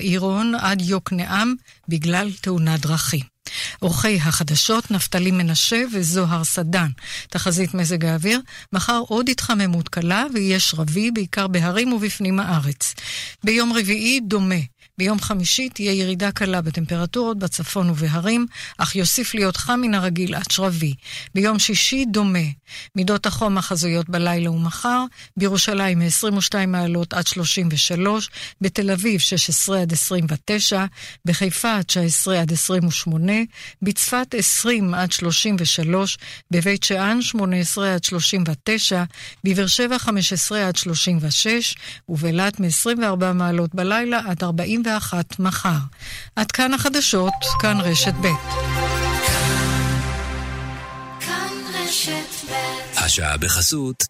עירון עד יוקנעם בגלל תאונת דרכים. עורכי החדשות נפתלי מנשה וזוהר סדן. תחזית מזג האוויר, מחר עוד התחממות קלה ויהיה שרבי בעיקר בהרים ובפנים הארץ. ביום רביעי דומה. ביום חמישי תהיה ירידה קלה בטמפרטורות בצפון ובהרים, אך יוסיף להיות חם מן הרגיל עד שרבי. ביום שישי דומה. מידות החום החזויות בלילה ומחר, בירושלים מ-22 מעלות עד 33, בתל אביב 16 עד 29, בחיפה 19 עד 28, בצפת 20 עד 33, בבית שאן 18 עד 39, בבאר שבע 15 עד 36, ובאילת מ-24 מעלות בלילה עד 40 ואחת מחר. עד כאן החדשות, כאן רשת ב'. השעה בחסות.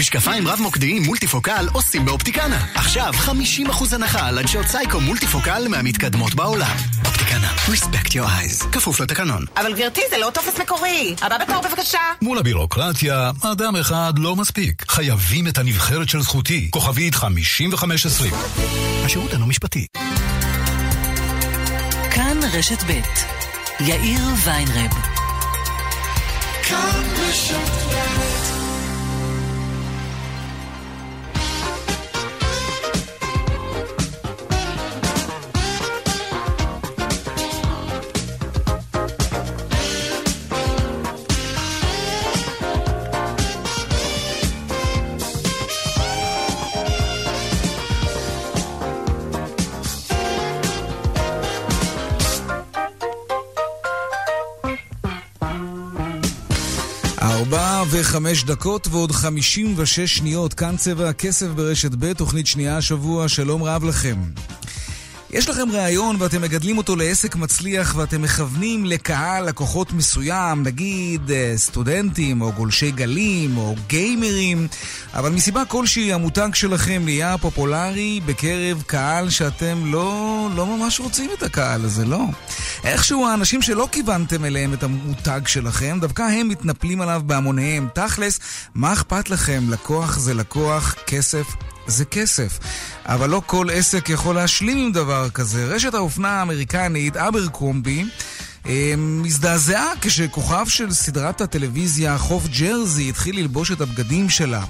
משקפיים רב-מוקדיים מולטיפוקל עושים באופטיקנה. עכשיו 50% הנחה על עדשות סייקו מולטיפוקל מהמתקדמות בעולם. אופטיקנה, respect your eyes. כפוף לתקנון. אבל גברתי, זה לא טופס מקורי. הבא בתור בבקשה. מול הבירוקרטיה, אדם אחד לא מספיק. חייבים את הנבחרת של זכותי. כוכבית 5520. השירות אינו משפטי. כאן רשת ב' יאיר ויינרב. כאן רשת ב' ארבע וחמש דקות ועוד חמישים ושש שניות, כאן צבע הכסף ברשת ב', תוכנית שנייה השבוע, שלום רב לכם. יש לכם ראיון ואתם מגדלים אותו לעסק מצליח ואתם מכוונים לקהל לקוחות מסוים, נגיד אה, סטודנטים או גולשי גלים או גיימרים, אבל מסיבה כלשהי המותג שלכם נהיה פופולרי בקרב קהל שאתם לא, לא ממש רוצים את הקהל הזה, לא. איכשהו האנשים שלא כיוונתם אליהם את המותג שלכם, דווקא הם מתנפלים עליו בהמוניהם. תכלס, מה אכפת לכם? לקוח זה לקוח, כסף זה כסף. אבל לא כל עסק יכול להשלים עם דבר כזה. רשת האופנה האמריקנית, אברקומבי, מזדעזעה כשכוכב של סדרת הטלוויזיה חוף ג'רזי התחיל ללבוש את הבגדים שלה.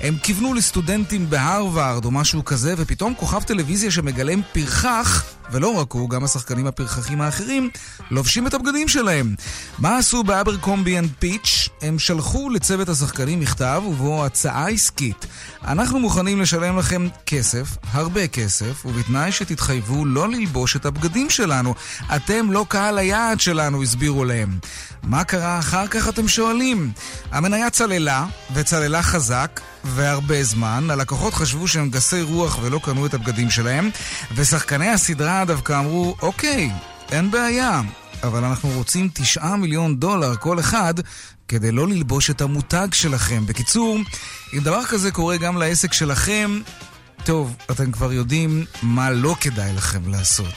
הם כיוונו לסטודנטים בהרווארד או משהו כזה, ופתאום כוכב טלוויזיה שמגלם פרחח, ולא רק הוא, גם השחקנים הפרחחים האחרים, לובשים את הבגדים שלהם. מה עשו באברקומבי אנד פיץ'? הם שלחו לצוות השחקנים מכתב ובו הצעה עסקית. אנחנו מוכנים לשלם לכם כסף, הרבה כסף, ובתנאי שתתחייבו לא ללבוש את הבגדים שלנו. אתם לא קהל היעד שלנו, הסבירו להם. מה קרה אחר כך, אתם שואלים? המניה צללה, וצללה חזק, והרבה זמן. הלקוחות חשבו שהם גסי רוח ולא קנו את הבגדים שלהם, ושחקני הסדרה דווקא אמרו, אוקיי, אין בעיה, אבל אנחנו רוצים תשעה מיליון דולר כל אחד כדי לא ללבוש את המותג שלכם. בקיצור, אם דבר כזה קורה גם לעסק שלכם, טוב, אתם כבר יודעים מה לא כדאי לכם לעשות.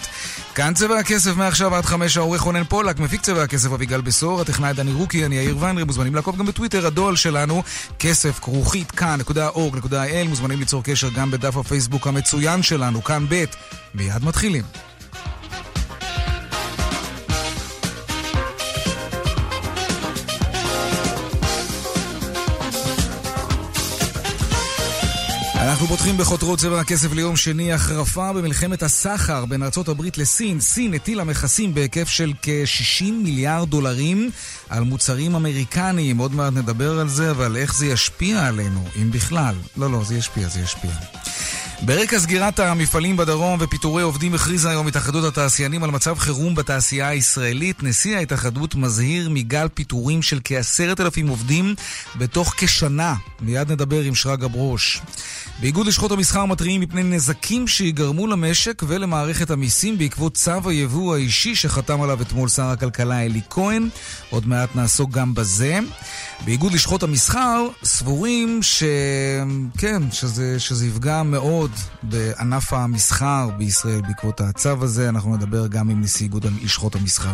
כאן צבע הכסף מעכשיו עד חמש העורך רונן פולק, מפיק צבע הכסף אביגל בשור, הטכנאי דני רוקי, אני יאיר ויינרי, מוזמנים לעקוב גם בטוויטר, הדואל שלנו, כסף כרוכית כאן.org.il, מוזמנים ליצור קשר גם בדף הפייסבוק המצוין שלנו, כאן ב', מיד מתחילים. אנחנו פותחים בחותרות צבע הכסף ליום שני, החרפה במלחמת הסחר בין הברית לסין. סין הטילה מכסים בהיקף של כ-60 מיליארד דולרים על מוצרים אמריקניים. עוד מעט נדבר על זה, אבל איך זה ישפיע עלינו, אם בכלל. לא, לא, זה ישפיע, זה ישפיע. ברקע סגירת המפעלים בדרום ופיטורי עובדים הכריזה היום התאחדות התעשיינים על מצב חירום בתעשייה הישראלית. נשיא ההתאחדות מזהיר מגל פיטורים של כעשרת אלפים עובדים בתוך כשנה. מיד נדבר עם שרגא ברוש. באיגוד לשכות המסחר מתריעים מפני נזקים שיגרמו למשק ולמערכת המיסים בעקבות צו היבוא האישי שחתם עליו אתמול שר הכלכלה אלי כהן. עוד מעט נעסוק גם בזה. באיגוד לשכות המסחר סבורים ש... כן, שזה, שזה יפגע מאוד מאוד בענף המסחר בישראל בעקבות הצו הזה. אנחנו נדבר גם עם נשיא איגוד לשכות המסחר.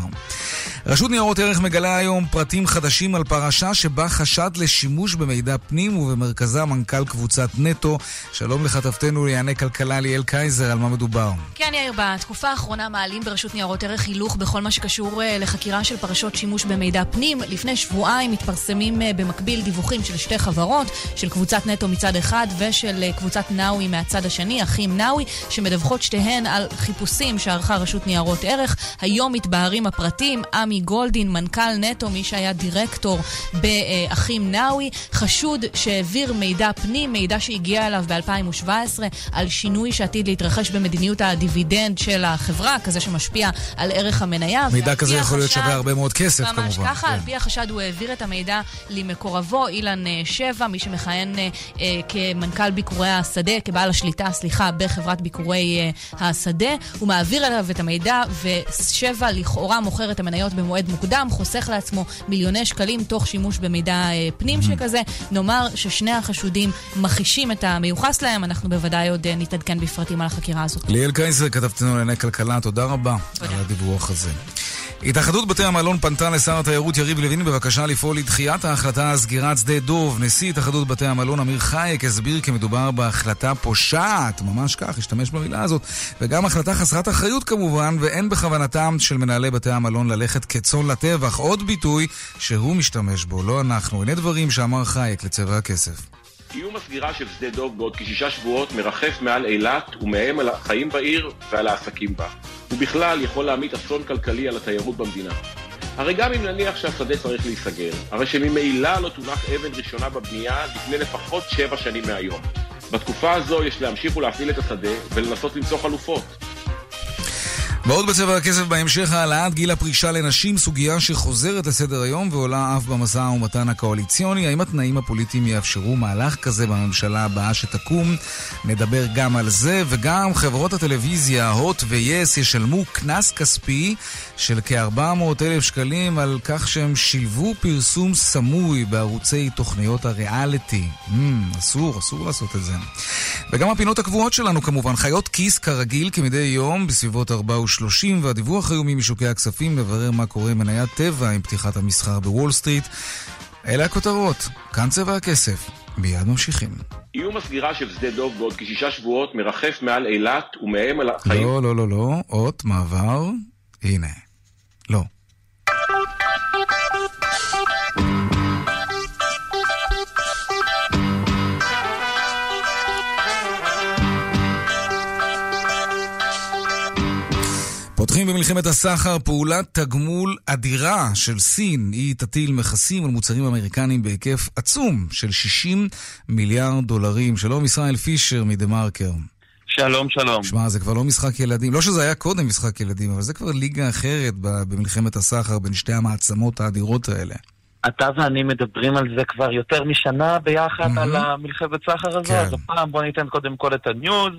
רשות ניירות ערך מגלה היום פרטים חדשים על פרשה שבה חשד לשימוש במידע פנים ובמרכזה מנכ"ל קבוצת נטו. שלום לכתבתנו לענייני כלכלה ליאל קייזר, על מה מדובר? כן, יאיר, בתקופה האחרונה מעלים ברשות ניירות ערך הילוך בכל מה שקשור אה, לחקירה של פרשות שימוש במידע פנים. לפני שבועיים מתפרסמים אה, במקביל דיווחים של שתי חברות, של קבוצת נטו מצד אחד ושל אה, קבוצת נאווי מהצד השני, אחים נאווי, שמדווחות שתיהן על חיפושים שערכה רשות ניירות ערך. היום מתבהרים הפרטים, עמי גולדין, מנכ"ל נטו, מי שהיה דירקטור באחים נאווי, חשוד שהעביר מידע פנים, מידע שהגיע אליו ב-2017 על שינוי שעתיד להתרחש במדיניות הדיבידנד של החברה, כזה שמשפיע על ערך המניה. מידע כזה יכול להיות שווה הרבה מאוד כסף, ממש כמובן. ממש ככה, כן. על פי החשד הוא העביר את המידע למקורבו, אילן אה, שבע, מי שמכהן אה, אה, כמנכ"ל ביקורי השדה, כבעל השליטה, סליחה, בחברת ביקורי אה, השדה. הוא מעביר אליו את המידע, ושבע לכאורה מוכר את המניות במועד מוקדם, חוסך לעצמו מיליוני שקלים תוך שימוש במידע אה, פנים. שכזה. נאמר ששני החשודים מכחישים את המיוחס להם, אנחנו בוודאי עוד אה, נתעדכן בפרטים על החקירה הזאת. ליאל קייזר, כתבתנו לענייני כלכלה, תודה רבה תודה. על הדיווח הזה. התאחדות בתי המלון פנתה לשר התיירות יריב לוין בבקשה לפעול לדחיית ההחלטה על סגירת שדה דוב. נשיא התאחדות בתי המלון אמיר חייק הסביר כי מדובר בהחלטה פושעת, ממש כך, השתמש במילה הזאת, וגם החלטה חסרת אחריות כמובן, ואין בכוונתם של מנהלי בתי המלון ללכת כצאן לטבח. עוד ביטוי שהוא משתמש בו, לא אנחנו. הנה דברים שאמר חייק לצבע הכסף. איום הסגירה של שדה דוב בעוד כשישה שבועות מרחף מעל אילת ומאיים על החיים בעיר ועל העסקים בה. ובכלל יכול להמיט אסון כלכלי על התיירות במדינה. הרי גם אם נניח שהשדה צריך להיסגר, הרי שממילא לא תונח אבן ראשונה בבנייה לפני לפחות שבע שנים מהיום. בתקופה הזו יש להמשיך ולהפעיל את השדה ולנסות למצוא חלופות. ועוד בצבע הכסף בהמשך העלאת גיל הפרישה לנשים, סוגיה שחוזרת לסדר היום ועולה אף במשא ומתן הקואליציוני. האם התנאים הפוליטיים יאפשרו מהלך כזה בממשלה הבאה שתקום? נדבר גם על זה, וגם חברות הטלוויזיה, הוט ויס, ישלמו קנס כספי של כ-400 אלף שקלים על כך שהם שילבו פרסום סמוי בערוצי תוכניות הריאליטי. Mm, אסור, אסור לעשות את זה. וגם הפינות הקבועות שלנו כמובן, חיות כיס כרגיל כמדי יום בסביבות 4 ו-30, והדיווח היומי משוקי הכספים מברר מה קורה עם מניית טבע עם פתיחת המסחר בוול סטריט. אלה הכותרות, כאן צבע הכסף. מיד ממשיכים. איום הסגירה של שדה דוב בעוד כשישה שבועות מרחף מעל אילת ומאיים על החיים... לא, לא, לא, לא, אות, מעבר, הנה. לא. פותחים במלחמת הסחר פעולת תגמול אדירה של סין. היא תטיל מכסים על מוצרים אמריקניים בהיקף עצום של 60 מיליארד דולרים. שלום, ישראל פישר מדה מרקר. שלום, שלום. שמע, זה כבר לא משחק ילדים. לא שזה היה קודם משחק ילדים, אבל זה כבר ליגה אחרת במלחמת הסחר בין שתי המעצמות האדירות האלה. אתה ואני מדברים על זה כבר יותר משנה ביחד, מהמם. על המלחמת סחר הזו, כן. אז הפעם בוא ניתן קודם כל את הניוז.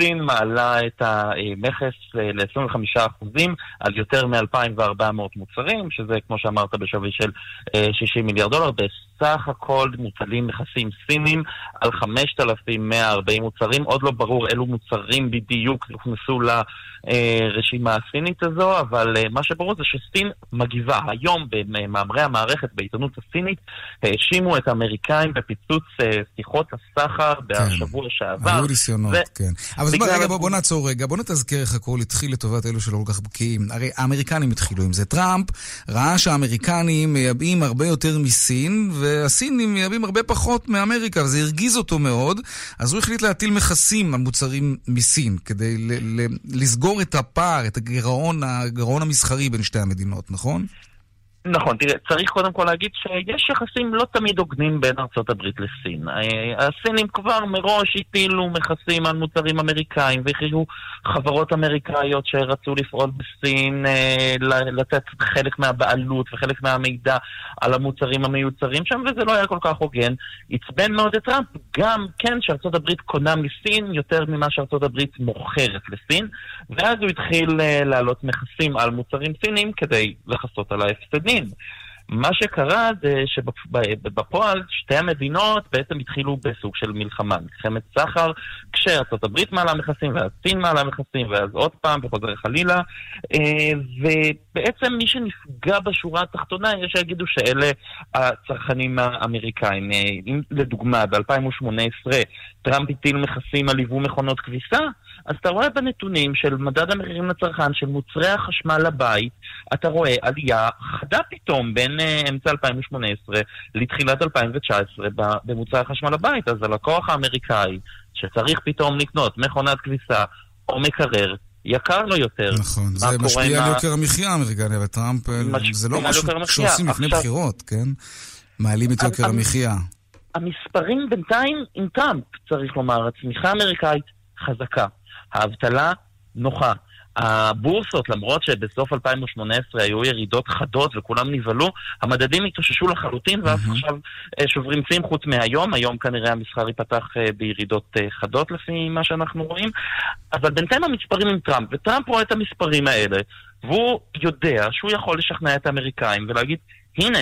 סין מעלה את המכס אה, ל-25% על יותר מ-2,400 מוצרים, שזה כמו שאמרת בשווי של אה, 60 מיליארד דולר. בסך הכל מוטלים מכסים סינים על 5,140 מוצרים. עוד לא ברור אילו מוצרים בדיוק הוכנסו לרשימה הסינית הזו, אבל אה, מה שברור זה שסין מגיבה. היום במאמרי המערכת בעיתונות הסינית האשימו את האמריקאים בפיצוץ אה, שיחות הסחר בשבוע שעבר. היו ניסיונות, ו- כן. אבל בגלל רגע, בוא, בוא נעצור רגע, בוא נתזכר איך הכל התחיל לטובת אלו שלא כל כך בקיאים. הרי האמריקנים התחילו עם זה. טראמפ ראה שהאמריקנים מייבאים הרבה יותר מסין, והסינים מייבאים הרבה פחות מאמריקה, וזה הרגיז אותו מאוד, אז הוא החליט להטיל מכסים על מוצרים מסין, כדי ל- ל- לסגור את הפער, את הגירעון, הגירעון המסחרי בין שתי המדינות, נכון? נכון, תראה, צריך קודם כל להגיד שיש יחסים לא תמיד הוגנים בין ארצות הברית לסין. אה, הסינים כבר מראש הטילו מכסים על מוצרים אמריקאים והכריעו חברות אמריקאיות שרצו לפעול בסין אה, לתת חלק מהבעלות וחלק מהמידע על המוצרים המיוצרים שם, וזה לא היה כל כך הוגן. עצבן מאוד את טראמפ, גם כן שארצות הברית קונה מסין יותר ממה שארצות הברית מוכרת לסין, ואז הוא התחיל אה, להעלות מכסים על מוצרים סינים כדי לכסות על ההפסדים. מה שקרה זה שבפועל שתי המדינות בעצם התחילו בסוג של מלחמה, מלחמת סחר, כשארצות הברית מעלה מכסים ואז סין מעלה מכסים ואז עוד פעם וחוזר חלילה, אה, ובעצם מי שנפגע בשורה התחתונה, יש שיגידו שאלה הצרכנים האמריקאים. אה, אם לדוגמה ב-2018 טראמפ הטיל מכסים על יבוא מכונות כביסה, אז אתה רואה בנתונים של מדד המחירים לצרכן של מוצרי החשמל לבית, אתה רואה עלייה חדה פתאום בין uh, אמצע 2018 לתחילת 2019 במוצרי החשמל לבית. אז הלקוח האמריקאי שצריך פתאום לקנות מכונת כביסה או מקרר, יקר לו יותר. נכון, זה משפיע על יוקר המחיה האמריקני, אבל טראמפ, אה, זה לא משהו שעושים לפני בחירות, כן? מעלים את יוקר המחיה. המספרים בינתיים עם טראמפ, צריך לומר, הצמיחה האמריקאית חזקה. האבטלה נוחה. הבורסות, למרות שבסוף 2018 היו ירידות חדות וכולם נבהלו, המדדים התאוששו לחלוטין ואז mm-hmm. עכשיו אה, שוברים צים חוץ מהיום, היום כנראה המסחר ייפתח אה, בירידות אה, חדות לפי מה שאנחנו רואים, אבל בינתיים המספרים עם טראמפ, וטראמפ רואה את המספרים האלה, והוא יודע שהוא יכול לשכנע את האמריקאים ולהגיד, הנה,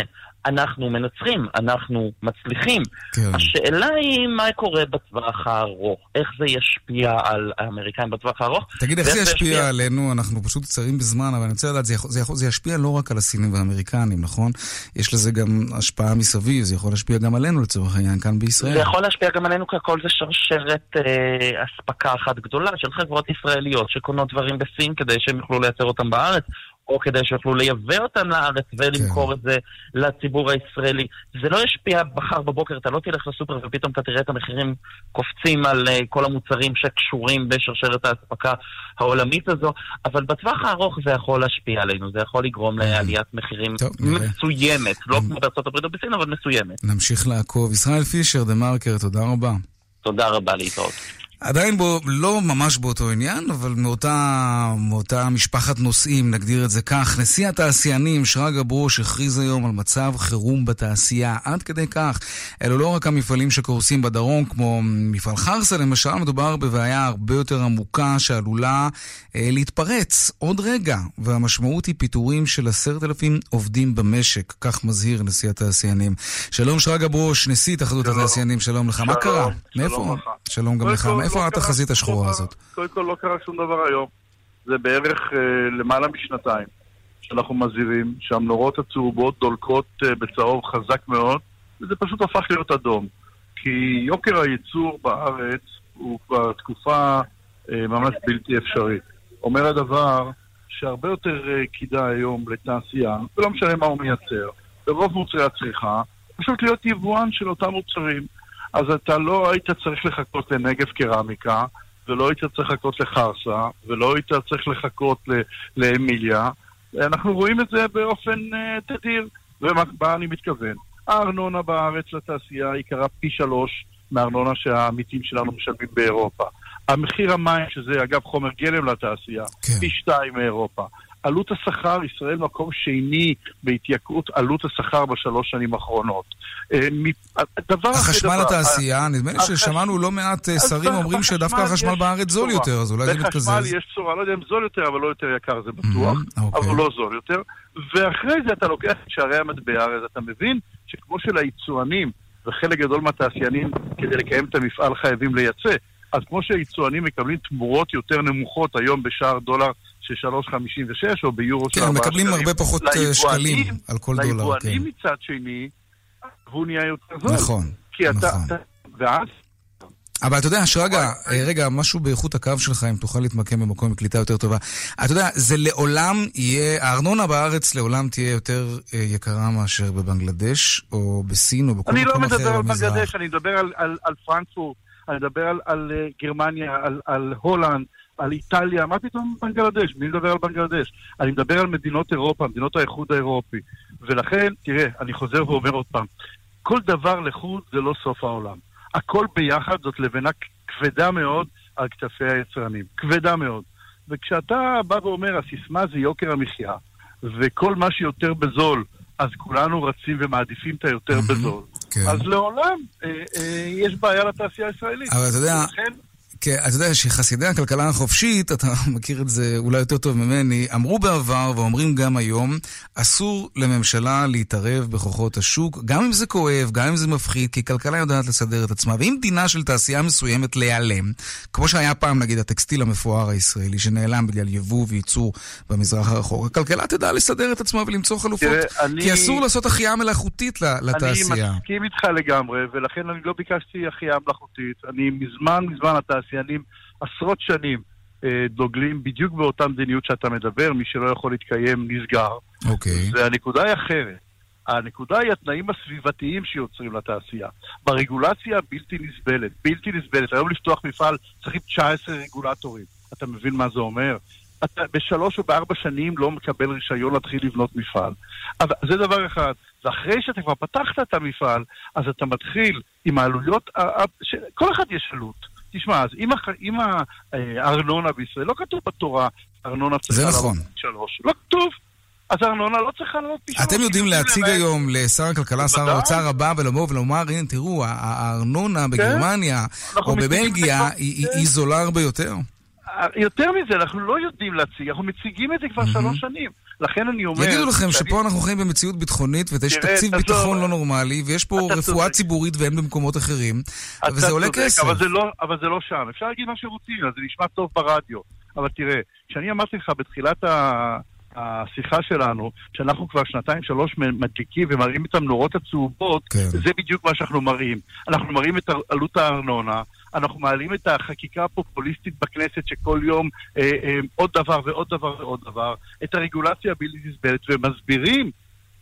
אנחנו מנצחים, אנחנו מצליחים. כן. השאלה היא מה קורה בטווח הארוך, איך זה ישפיע על האמריקאים בטווח הארוך. תגיד, איך זה ישפיע ישפיע עלינו? אנחנו פשוט קצרים בזמן, אבל אני רוצה לדעת, זה, זה, זה ישפיע לא רק על הסינים והאמריקנים, נכון? יש לזה גם השפעה מסביב, זה יכול להשפיע גם עלינו לצורך העניין, כאן בישראל. זה יכול להשפיע גם עלינו, כי הכל זה שרשרת אה, אספקה אחת גדולה של חברות ישראליות שקונות דברים בסין כדי שהם יוכלו לייצר אותם בארץ. או כדי שיוכלו לייבא אותם לארץ ולמכור כן. את זה לציבור הישראלי. זה לא ישפיע מחר בבוקר, אתה לא תלך לסופר ופתאום אתה תראה את המחירים קופצים על uh, כל המוצרים שקשורים בשרשרת האספקה העולמית הזו, אבל בטווח הארוך זה יכול להשפיע עלינו, זה יכול לגרום כן. לעליית מחירים טוב, מסוימת, לא כמו בארצות הברית או בסין, אבל מסוימת. נמשיך לעקוב. ישראל פישר, דה מרקר, תודה רבה. תודה רבה להתראות. עדיין בו, לא ממש באותו עניין, אבל מאותה, מאותה משפחת נושאים, נגדיר את זה כך. נשיא התעשיינים, שרגא ברוש, הכריז היום על מצב חירום בתעשייה. עד כדי כך, אלו לא רק המפעלים שקורסים בדרום, כמו מפעל חרסה למשל, מדובר בבעיה הרבה יותר עמוקה שעלולה אה, להתפרץ עוד רגע, והמשמעות היא פיטורים של עשרת אלפים עובדים במשק, כך מזהיר נשיא התעשיינים. שלום שרגא ברוש, נשיא התאחדות התעשיינים, שלום לך. מה קרה? מאיפה? שלום גם לך. איפה התחזית השחורה הזאת? קודם כל לא קרה שום דבר היום. זה בערך אה, למעלה משנתיים שאנחנו מזהירים שהמנורות הצהובות דולקות אה, בצהוב חזק מאוד, וזה פשוט הפך להיות אדום. כי יוקר הייצור בארץ הוא כבר תקופה אה, ממש בלתי אפשרית. אומר הדבר שהרבה יותר כדאי היום לתעשייה, ולא משנה מה הוא מייצר, ברוב מוצרי הצריכה, פשוט להיות יבואן של אותם מוצרים. אז אתה לא היית צריך לחכות לנגב קרמיקה, ולא היית צריך לחכות לחרסה, ולא היית צריך לחכות לאמיליה. אנחנו רואים את זה באופן uh, תדיר, ומה אני מתכוון? הארנונה בארץ לתעשייה היא קרה פי שלוש מהארנונה שהעמיתים שלנו משלמים באירופה. המחיר המים, שזה אגב חומר גלם לתעשייה, כן. פי שתיים מאירופה. עלות השכר, ישראל מקום שני בהתייקרות עלות השכר בשלוש שנים האחרונות. אה, דבר החשמל התעשייה, נדמה לי ששמענו לא מעט אה, שרים אומרים שדווקא החשמל בארץ זול יותר, אז אולי זה מתקזז. בחשמל יש צורה, לא יודע אם זול יותר, אבל לא יותר יקר, זה בטוח, אוקיי. אבל לא זול יותר. ואחרי זה אתה לוקח את שערי המטבע, אז אתה מבין שכמו שליצואנים וחלק גדול מהתעשיינים, כדי לקיים את המפעל חייבים לייצא, אז כמו שהיצואנים מקבלים תמורות יותר נמוכות היום בשער דולר של 3.56 או ביורו של 4 שקלים. כן, מקבלים הרבה פחות אה, שקלים על כל דולר. ליבואנים כן. מצד שני, הגבול נהיה יותר זול. נכון, כי אתה, נכון. ואז... אבל אתה יודע, שרגע, אה, רגע, משהו באיכות הקו שלך, אם תוכל להתמקם במקום עם קליטה יותר טובה. אתה יודע, זה לעולם יהיה, הארנונה בארץ לעולם תהיה יותר אה, יקרה מאשר בבנגלדש, או בסין, או בכל מקום אחר במזרח. אני לא מדבר על בנגלדש, אני מדבר על, על, על פרנקפורט, אני מדבר על, על גרמניה, על, על הולנד, על איטליה, מה פתאום בנגלדש? מי מדבר על בנגלדש? אני מדבר על מדינות אירופה, מדינות האיחוד האירופי. ולכן, תראה, אני חוזר ואומר עוד פעם, כל דבר לחוד זה לא סוף העולם. הכל ביחד זאת לבנה כבדה מאוד על כתפי היצרנים. כבדה מאוד. וכשאתה בא ואומר, הסיסמה זה יוקר המחיה, וכל מה שיותר בזול, אז כולנו רצים ומעדיפים את היותר mm-hmm, בזול. כן. אז לעולם אה, אה, יש בעיה לתעשייה הישראלית. אבל אתה יודע... ולכן, כן, אתה יודע שחסידי הכלכלה החופשית, אתה מכיר את זה אולי יותר טוב ממני, אמרו בעבר ואומרים גם היום, אסור לממשלה להתערב בכוחות השוק, גם אם זה כואב, גם אם זה מפחיד, כי כלכלה יודעת לסדר את עצמה. ואם דינה של תעשייה מסוימת להיעלם, כמו שהיה פעם נגיד הטקסטיל המפואר הישראלי, שנעלם בגלל יבוא וייצור במזרח הרחוק, הכלכלה תדע לסדר את עצמה ולמצוא חלופות, תראה, אני- כי אסור לעשות החייאה מלאכותית לתעשייה. אני מסכים איתך לגמרי, ולכן אני לא ביקשתי החייאה מלאכותית. אני מזמן מזמן התעשיינים, עשרות שנים, אה, דוגלים בדיוק באותה מדיניות שאתה מדבר, מי שלא יכול להתקיים נסגר. אוקיי. והנקודה היא אחרת. הנקודה היא התנאים הסביבתיים שיוצרים לתעשייה. ברגולציה הבלתי נסבלת, בלתי נסבלת. היום לפתוח מפעל צריכים 19 רגולטורים. אתה מבין מה זה אומר? אתה בשלוש או בארבע שנים לא מקבל רישיון להתחיל לבנות מפעל. אבל זה דבר אחד. ואחרי שאתה כבר פתחת את המפעל, אז אתה מתחיל עם העלויות, ש- כל אחד יש עלות. תשמע, אז אם, הח- אם ה- אה, הארנונה בישראל, לא כתוב בתורה, ארנונה צריכה נכון. לעלות פי שלוש. לא כתוב. אז הארנונה לא צריכה לעלות פי שלוש. אתם יודעים להציג היום לשר הכלכלה, שר. האוצר הבא, ולבוא ולומר, הנה תראו, הארנונה בגרמניה אנחנו או בבלגיה היא זולה הרבה יותר. יותר מזה, אנחנו לא יודעים להציג, אנחנו מציגים את זה כבר שלוש שנים. לכן אני אומר... יגידו לכם שאני- שפה אנחנו חיים במציאות ביטחונית ויש תקציב. ביטחון לא נורמלי ויש פה רפואה צודק. ציבורית ואין במקומות אחרים וזה עולה כסף. אבל זה, לא, אבל זה לא שם. אפשר להגיד מה שרוצים, זה נשמע טוב ברדיו. אבל תראה, כשאני אמרתי לך בתחילת ה... השיחה שלנו, שאנחנו כבר שנתיים שלוש מדליקים ומראים את המנורות הצהובות, כן. זה בדיוק מה שאנחנו מראים. אנחנו מראים את עלות הארנונה, אנחנו מעלים את החקיקה הפופוליסטית בכנסת שכל יום אה, אה, עוד דבר ועוד דבר ועוד דבר, את הרגולציה הבלתי נסבלת, ומסבירים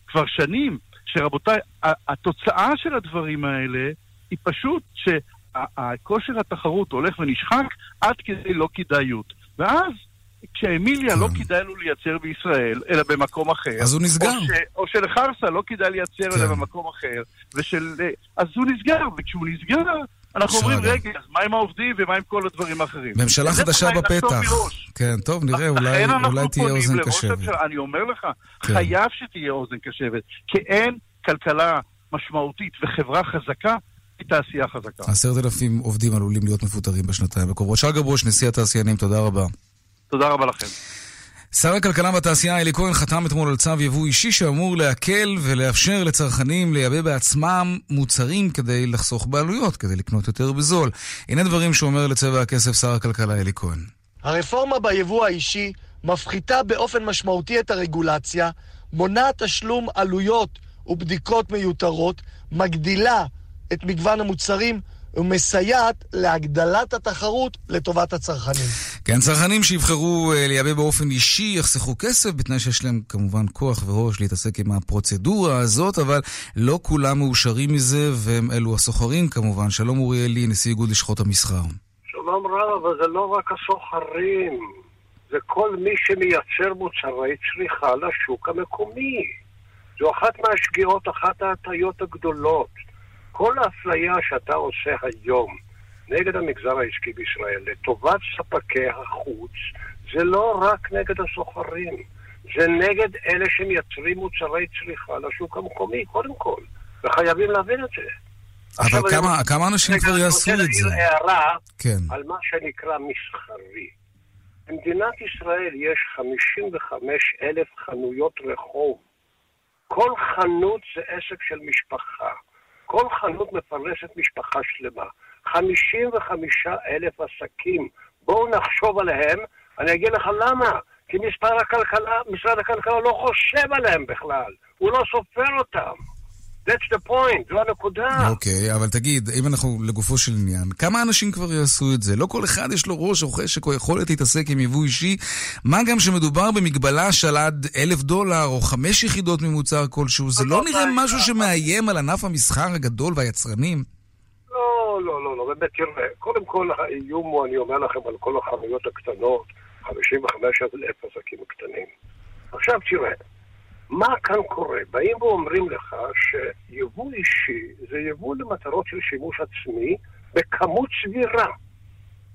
כבר שנים שרבותיי, התוצאה של הדברים האלה היא פשוט שכושר התחרות הולך ונשחק עד כדי לא כדאיות. ואז כשאמיליה כן. לא כדאי לו לייצר בישראל, אלא במקום אחר. אז הוא נסגר. או, ש, או שלחרסה לא כדאי לייצר כן. אלא במקום אחר. ושל... אז הוא נסגר, וכשהוא נסגר, אנחנו אומרים. רגע, אז מה עם העובדים ומה עם כל הדברים האחרים? ממשלה חדשה בפתח. כן, טוב, נראה, אולי אולי תהיה אוזן קשבת. אני אומר לך, כן. חייב שתהיה אוזן קשבת, כי אין כלכלה משמעותית וחברה חזקה תעשייה חזקה. עשרת אלפים עובדים עלולים להיות מפוטרים בשנתיים הקרובות. שרגא ברוש, נשיא התעשיינים, תודה רבה. תודה רבה לכם. שר הכלכלה והתעשייה אלי כהן חתם אתמול על צו יבוא אישי שאמור להקל ולאפשר לצרכנים לייבא בעצמם מוצרים כדי לחסוך בעלויות, כדי לקנות יותר בזול. הנה דברים שאומר לצבע הכסף שר הכלכלה אלי כהן. הרפורמה ביבוא האישי מפחיתה באופן משמעותי את הרגולציה, מונעת תשלום עלויות ובדיקות מיותרות, מגדילה את מגוון המוצרים ומסייעת להגדלת התחרות לטובת הצרכנים. כן, צרכנים שיבחרו אה, לייבא באופן אישי יחסכו כסף, בתנאי שיש להם כמובן כוח וראש להתעסק עם הפרוצדורה הזאת, אבל לא כולם מאושרים מזה, והם אלו הסוחרים כמובן. שלום אוריאלי, נשיא איגוד לשכות המסחר. שלום רב, אבל זה לא רק הסוחרים, זה כל מי שמייצר מוצרי צריכה לשוק המקומי. זו אחת מהשגיאות, אחת ההטיות הגדולות. כל האפליה שאתה עושה היום נגד המגזר העסקי בישראל, לטובת ספקי החוץ, זה לא רק נגד הסוחרים, זה נגד אלה שמייצרים מוצרי צריכה לשוק המקומי, קודם כל, וחייבים להבין את זה. אבל אני כמה, רוצה- כמה אנשים כבר אני יעשו רוצה את זה? להעיר הערה כן. על מה שנקרא מסחרי. במדינת ישראל יש 55 אלף חנויות רחוב. כל חנות זה עסק של משפחה. כל חנות מפרנסת משפחה שלמה. 55 אלף עסקים. בואו נחשוב עליהם, אני אגיד לך למה. כי מספר הכלכלה, משרד הכלכלה לא חושב עליהם בכלל. הוא לא סופר אותם. That's the point, זו הנקודה. אוקיי, אבל תגיד, אם אנחנו לגופו של עניין, כמה אנשים כבר יעשו את זה? לא כל אחד יש לו ראש או חשק או יכולת להתעסק עם יבוא אישי, מה גם שמדובר במגבלה של עד אלף דולר או חמש יחידות ממוצר כלשהו, זה לא נראה משהו שמאיים על ענף המסחר הגדול והיצרנים? לא, לא, לא, לא, באמת, תראה, קודם כל האיום הוא, אני אומר לכם, על כל החנויות הקטנות, 55 אלף עסקים קטנים. עכשיו תראה, מה כאן קורה? באים ואומרים לך שיבוא אישי זה יבוא למטרות של שימוש עצמי בכמות סבירה.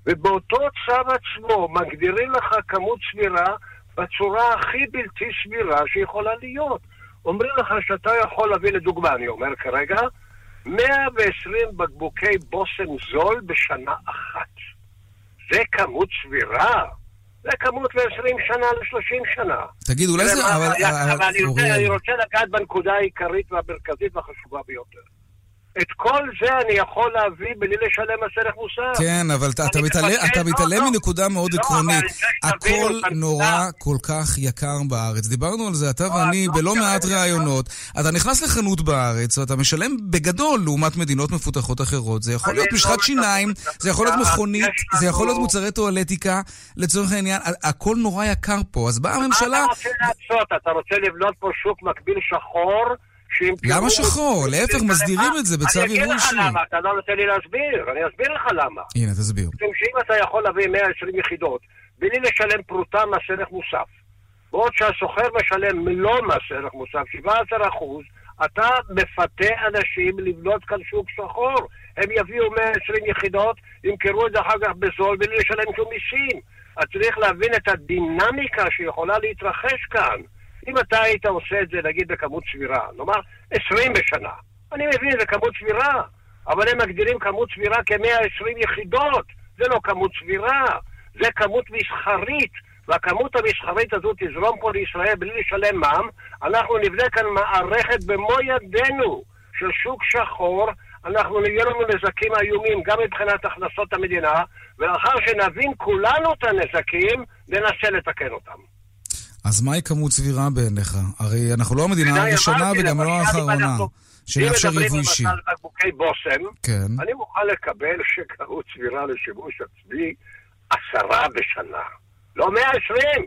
ובאותו צו עצמו מגדירים לך כמות סבירה בצורה הכי בלתי סבירה שיכולה להיות. אומרים לך שאתה יכול להביא, לדוגמה, אני אומר כרגע, 120 בקבוקי בושם זול בשנה אחת. זה כמות סבירה? זה כמות ל-20 שנה, ל-30 שנה. תגיד, אולי זה... אבל- אבל אבל- אני רוצה-. אני רוצה לגעת בנקודה העיקרית והמרכזית והחשובה ביותר. את כל זה אני יכול להביא בלי לשלם מס ערך מוסף. כן, אבל אתה- אני מתעלם- אתה לא, מתעלם לא. מנקודה מאוד לא, עקרונית. הכל. נורא כל כך יקר בארץ. דיברנו על זה, אתה ואני, לא בלא מעט לא. ראיונות. אתה נכנס לחנות בארץ ואתה משלם בגדול לעומת מדינות מפותחות אחרות. זה יכול להיות לא משחת שיניים, זה יכול להיות. מכונית, זה יכול להיות מוצרי טואלטיקה, לצורך העניין. הכל נורא יקר פה. אז באה מה הממשלה... אתה רוצה לעשות? אתה רוצה לבנות פה שוק מקביל שחור? למה שחור? להפך, מסדירים את זה בצו אני אגיד יבוא לך אישי. למה, אתה לא נותן לי להסביר, אני אסביר לך למה. הנה, תסביר. משום שאם אתה יכול להביא 120 יחידות בלי לשלם פרוטה מס ערך מוסף, בעוד שהסוחר משלם מלוא מס ערך מוסף, 17 אחוז, אתה מפתה אנשים לבנות כאן שוק שחור. הם יביאו 120 יחידות, ימכרו את זה אחר כך בזול בלי לשלם שום מיסים. אז צריך להבין את הדינמיקה שיכולה להתרחש כאן. אם אתה היית עושה את זה, נגיד, בכמות סבירה, נאמר 20 בשנה, אני מבין, זה כמות סבירה, אבל הם מגדירים כמות סבירה כ-120 יחידות. זה לא כמות סבירה, זה כמות מסחרית, והכמות המסחרית הזאת תזרום פה לישראל בלי לשלם מע"מ. אנחנו נבנה כאן מערכת במו ידינו של שוק שחור, אנחנו נהיה לנו נזקים איומים גם מבחינת הכנסות המדינה, ולאחר שנבין כולנו את הנזקים, ננסה לתקן אותם. אז מהי כמות סבירה בעיניך? הרי אנחנו לא המדינה הראשונה וגם לא אם האחרונה שנאפשר אם מדברים יבוא אישי. למשל על בקבוקי בושם, כן. אני מוכן לקבל שכמות סבירה לשימוש עצמי עשרה בשנה. לא 120!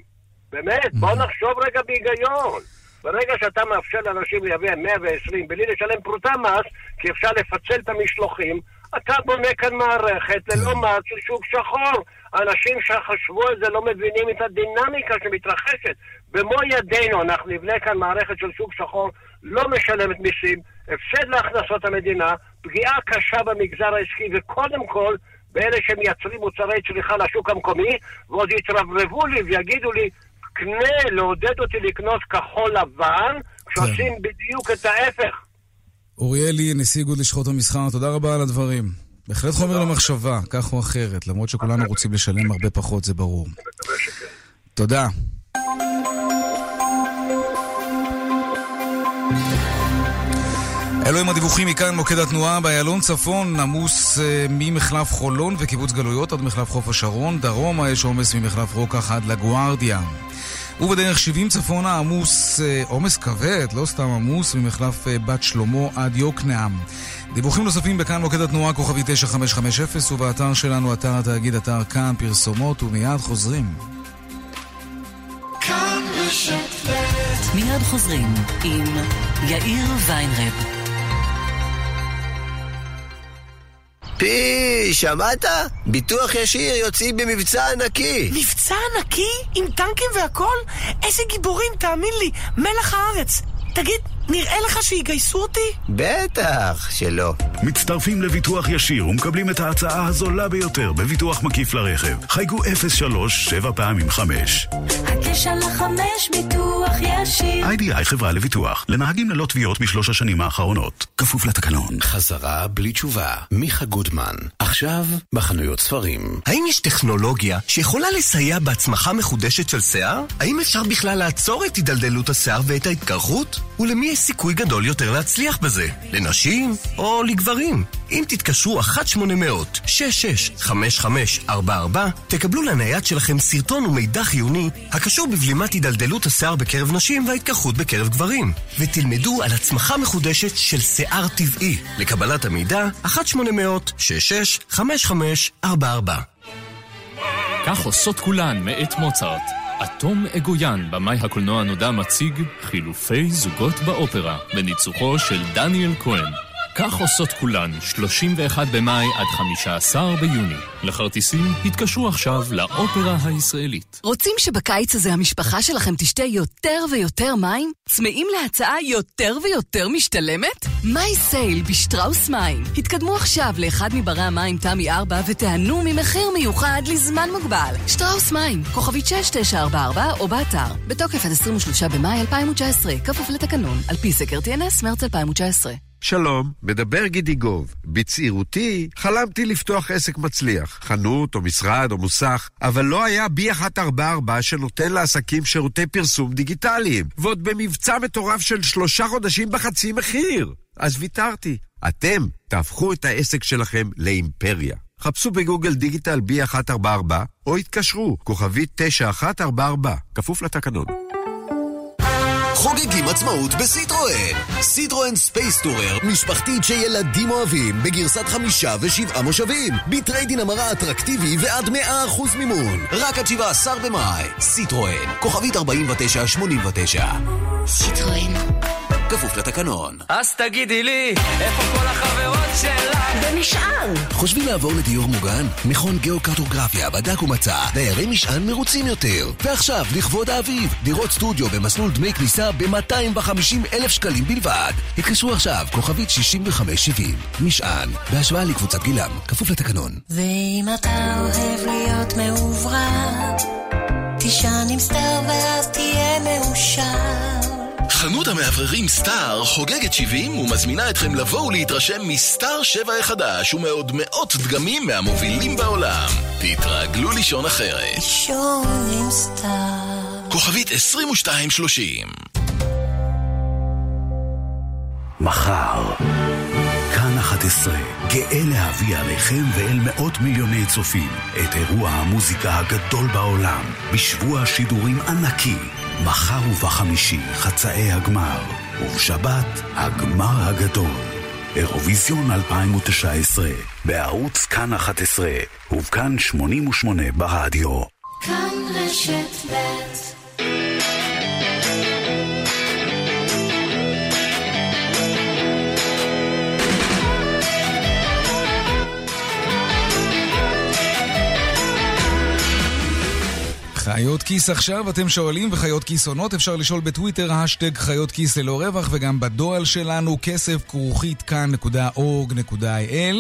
באמת, בוא נחשוב רגע בהיגיון. ברגע שאתה מאפשר לאנשים לייבא 120 בלי לשלם פרוטה מס, כי אפשר לפצל את המשלוחים, אתה בונה כאן מערכת ללא מס של שוק שחור. אנשים שחשבו על זה לא מבינים את הדינמיקה שמתרחשת. במו ידינו אנחנו נבנה כאן מערכת של שוק שחור, לא משלמת מיסים, הפסד להכנסות המדינה, פגיעה קשה במגזר העסקי, וקודם כל באלה שמייצרים מוצרי צריכה לשוק המקומי, ועוד יתרברבו לי ויגידו לי, קנה, לעודד אותי לקנות כחול לבן, כשעושים בדיוק את ההפך. אוריאלי, נשיא איגוד לשכות המסחר, תודה רבה על הדברים. בהחלט חומר למחשבה, כך או אחרת, למרות שכולנו רוצים לשלם הרבה פחות, זה ברור. תודה. אלו הם הדיווחים מכאן, מוקד התנועה באיילון צפון, עמוס אה, ממחלף חולון וקיבוץ גלויות עד מחלף חוף השרון, דרומה יש עומס ממחלף רוקח עד לגוארדיה. ובדרך 70 צפונה עמוס, אה, עומס כבד, לא סתם עמוס, ממחלף אה, בת שלמה עד יוקנעם. דיווחים נוספים בכאן מוקד התנועה כוכבי 9550 ובאתר שלנו, אתר התאגיד, אתר כאן, פרסומות ומיד חוזרים. מיד חוזרים עם יאיר ויינרב. פי, שמעת? ביטוח ישיר יוצאים במבצע ענקי. מבצע ענקי? עם טנקים והכל? איזה גיבורים, תאמין לי, מלח הארץ. תגיד, נראה לך שיגייסו אותי? בטח שלא. מצטרפים לביטוח ישיר ומקבלים את ההצעה הזולה ביותר בביטוח מקיף לרכב. חייגו 03 7 פעמים 5. הקש על החמש ביטוח ישיר. איי-די-איי חברה לביטוח. לנהגים ללא תביעות בשלוש השנים האחרונות. כפוף לתקנון. חזרה בלי תשובה, מיכה גודמן. עכשיו בחנויות ספרים. האם יש טכנולוגיה שיכולה לסייע בהצמחה מחודשת של שיער? האם אפשר בכלל לעצור את הידלדלות השיער ואת ההתקרחות? ולמי יש סיכוי גדול יותר להצליח בזה? לנשים או לגברים? אם תתקשרו 1-800-665544, תקבלו לנייד שלכם סרטון ומידע חיוני הקשור בבלימת הידלדלות השיער בקרב נשים וההתקרחות בקרב גברים, ותלמדו על הצמחה מחודשת של שיער טבעי. לקבלת המידע, 1-800-665544. כך עושות כולן מאת מוצרט. אטום אגויאן, במאי הקולנוע הנודע, מציג חילופי זוגות באופרה, בניצוחו של דניאל כהן. כך עושות כולן, 31 במאי עד 15 ביוני. לכרטיסים, התקשרו עכשיו לאופרה הישראלית. רוצים שבקיץ הזה המשפחה שלכם תשתה יותר ויותר מים? צמאים להצעה יותר ויותר משתלמת? מי סייל בשטראוס מים. התקדמו עכשיו לאחד מברי המים תמי 4 ותיהנו ממחיר מיוחד לזמן מוגבל. שטראוס מים, כוכבית 6944 או באתר. בתוקף עד 23 במאי 2019, כפוף לתקנון, על פי סקר TNS מרץ 2019. שלום, מדבר גידי גוב. בצעירותי חלמתי לפתוח עסק מצליח, חנות או משרד או מוסך, אבל לא היה B144 שנותן לעסקים שירותי פרסום דיגיטליים, ועוד במבצע מטורף של שלושה חודשים בחצי מחיר. אז ויתרתי. אתם תהפכו את העסק שלכם לאימפריה. חפשו בגוגל דיגיטל B144 או התקשרו, כוכבית 9144, כפוף לתקנון. חוגגים עצמאות בסיטרואן. סיטרואן ספייס טורר, משפחתית שילדים אוהבים, בגרסת חמישה ושבעה מושבים. בטריידין המרה אטרקטיבי ועד 100% מימון. רק עד 17 במאי. סיטרואן, כוכבית 4989. סיטרואן. כפוף לתקנון. אז תגידי לי, איפה כל החברות שלך? במשען. חושבים לעבור לדיור מוגן? מכון גיאוקרטוגרפיה בדק ומצא. דיירי משען מרוצים יותר. ועכשיו, לכבוד האביב, דירות סטודיו במסלול דמי כניסה ב-250 אלף שקלים בלבד. התקשרו עכשיו, כוכבית 6570. משען, בהשוואה לקבוצת גילם, כפוף לתקנון. ואם אתה אוהב להיות מעוברר, תישן עם סטאר ואז תהיה מאושר. חנות המאווררים סטאר חוגגת 70 ומזמינה אתכם לבוא ולהתרשם מסטאר 7 החדש ומעוד מאות דגמים מהמובילים בעולם. תתרגלו לישון אחרת. לישון עם סטאר. כוכבית 2230 מחר, כאן 11, גאה להביא עליכם ואל מאות מיליוני צופים את אירוע המוזיקה הגדול בעולם, בשבוע שידורים ענקי, מחר ובחמישי חצאי הגמר, ובשבת הגמר הגדול. אירוויזיון 2019, בערוץ כאן 11, ובכאן 88 ברדיו. כאן רשת ב' חיות כיס עכשיו, אתם שואלים, וחיות כיס עונות, אפשר לשאול בטוויטר, השטג חיות כיס ללא רווח, וגם בדואל שלנו, כסף כרוכית כאן.org.il.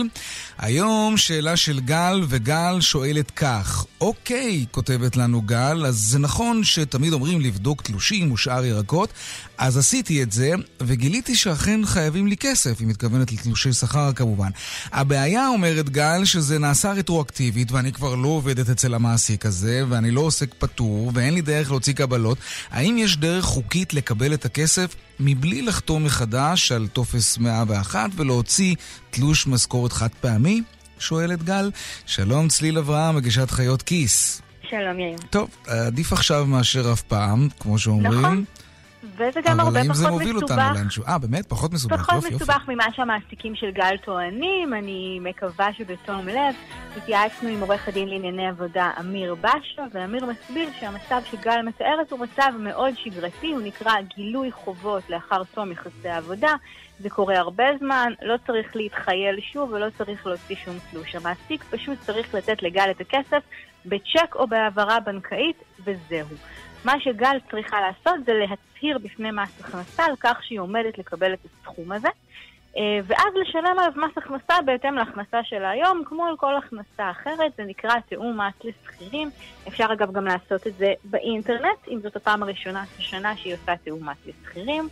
היום שאלה של גל, וגל שואלת כך, אוקיי, כותבת לנו גל, אז זה נכון שתמיד אומרים לבדוק תלושים ושאר ירקות, אז עשיתי את זה, וגיליתי שאכן חייבים לי כסף, היא מתכוונת לתלושי שכר כמובן. הבעיה, אומרת גל, שזה נעשה רטרואקטיבית, ואני כבר לא עובדת אצל המעסיק הזה, ואני לא עוסק פטור, ואין לי דרך להוציא קבלות. האם יש דרך חוקית לקבל את הכסף מבלי לחתום מחדש על טופס 101 ולהוציא תלוש משכורת חד פעמי? שואלת גל. שלום, צליל אברהם, מגישת חיות כיס. שלום יאיר. טוב, עדיף עכשיו מאשר אף פעם, כמו שאומרים. נכון. וזה גם הרבה אבל האם פחות זה מוביל מסובך. אותנו לאנשהו? אה, באמת? פחות מסובך, פחות יופי, יופי. מסובך ממה שהמעסיקים של גל טוענים, אני מקווה שבתום לב. התייעצנו עם עורך הדין לענייני עבודה אמיר בשו, ואמיר מסביר שהמצב שגל מתארת הוא מצב מאוד שגרתי, הוא נקרא גילוי חובות לאחר תום יחסי העבודה. זה קורה הרבה זמן, לא צריך להתחייל שוב ולא צריך להוציא שום תלוש. המעסיק פשוט צריך לתת לגל את הכסף בצ'ק או בהעברה בנקאית, וזהו. מה שגל צריכה לעשות זה להצהיר בפני מס הכנסה על כך שהיא עומדת לקבל את הסכום הזה, אה, ואז לשלם עליו מס הכנסה בהתאם להכנסה שלה היום, כמו על כל הכנסה אחרת, זה נקרא תיאום מס לשכירים. אפשר אגב גם לעשות את זה באינטרנט, אם זאת הפעם הראשונה השנה שהיא עושה תיאום מס לשכירים.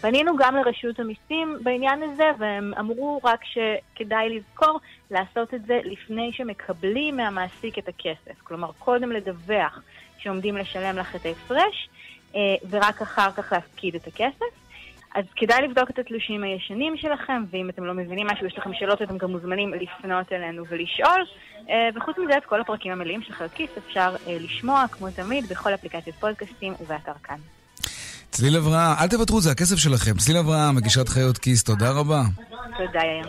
פנינו גם לרשות המיסים בעניין הזה, והם אמרו רק שכדאי לזכור לעשות את זה לפני שמקבלים מהמעסיק את הכסף. כלומר, קודם לדווח שעומדים לשלם לך את ההפרש, ורק אחר כך להפקיד את הכסף. אז כדאי לבדוק את התלושים הישנים שלכם, ואם אתם לא מבינים משהו, יש לכם שאלות, אתם גם מוזמנים לפנות אלינו ולשאול. אה, וחוץ מזה, את כל הפרקים המלאים של חיות כיס אפשר אה, לשמוע, כמו תמיד, בכל אפליקציות פודקאסטים ובאתר כאן. צליל אברהם, אל תוותרו, זה הכסף שלכם. צליל אברהם, מגישת חיות כיס, תודה רבה. תודה, יאיר.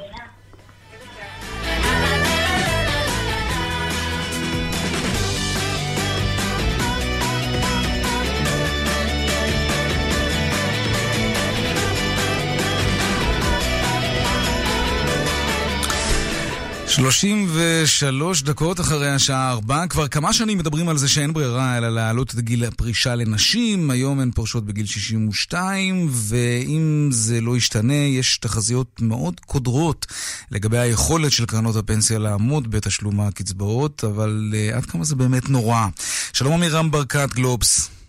שלושים ושלוש דקות אחרי השעה ארבע, כבר כמה שנים מדברים על זה שאין ברירה אלא להעלות את גיל הפרישה לנשים, היום הן פורשות בגיל 62, ואם זה לא ישתנה, יש תחזיות מאוד קודרות לגבי היכולת של קרנות הפנסיה לעמוד בתשלום הקצבאות, אבל uh, עד כמה זה באמת נורא. שלום עמירם ברקת, גלובס.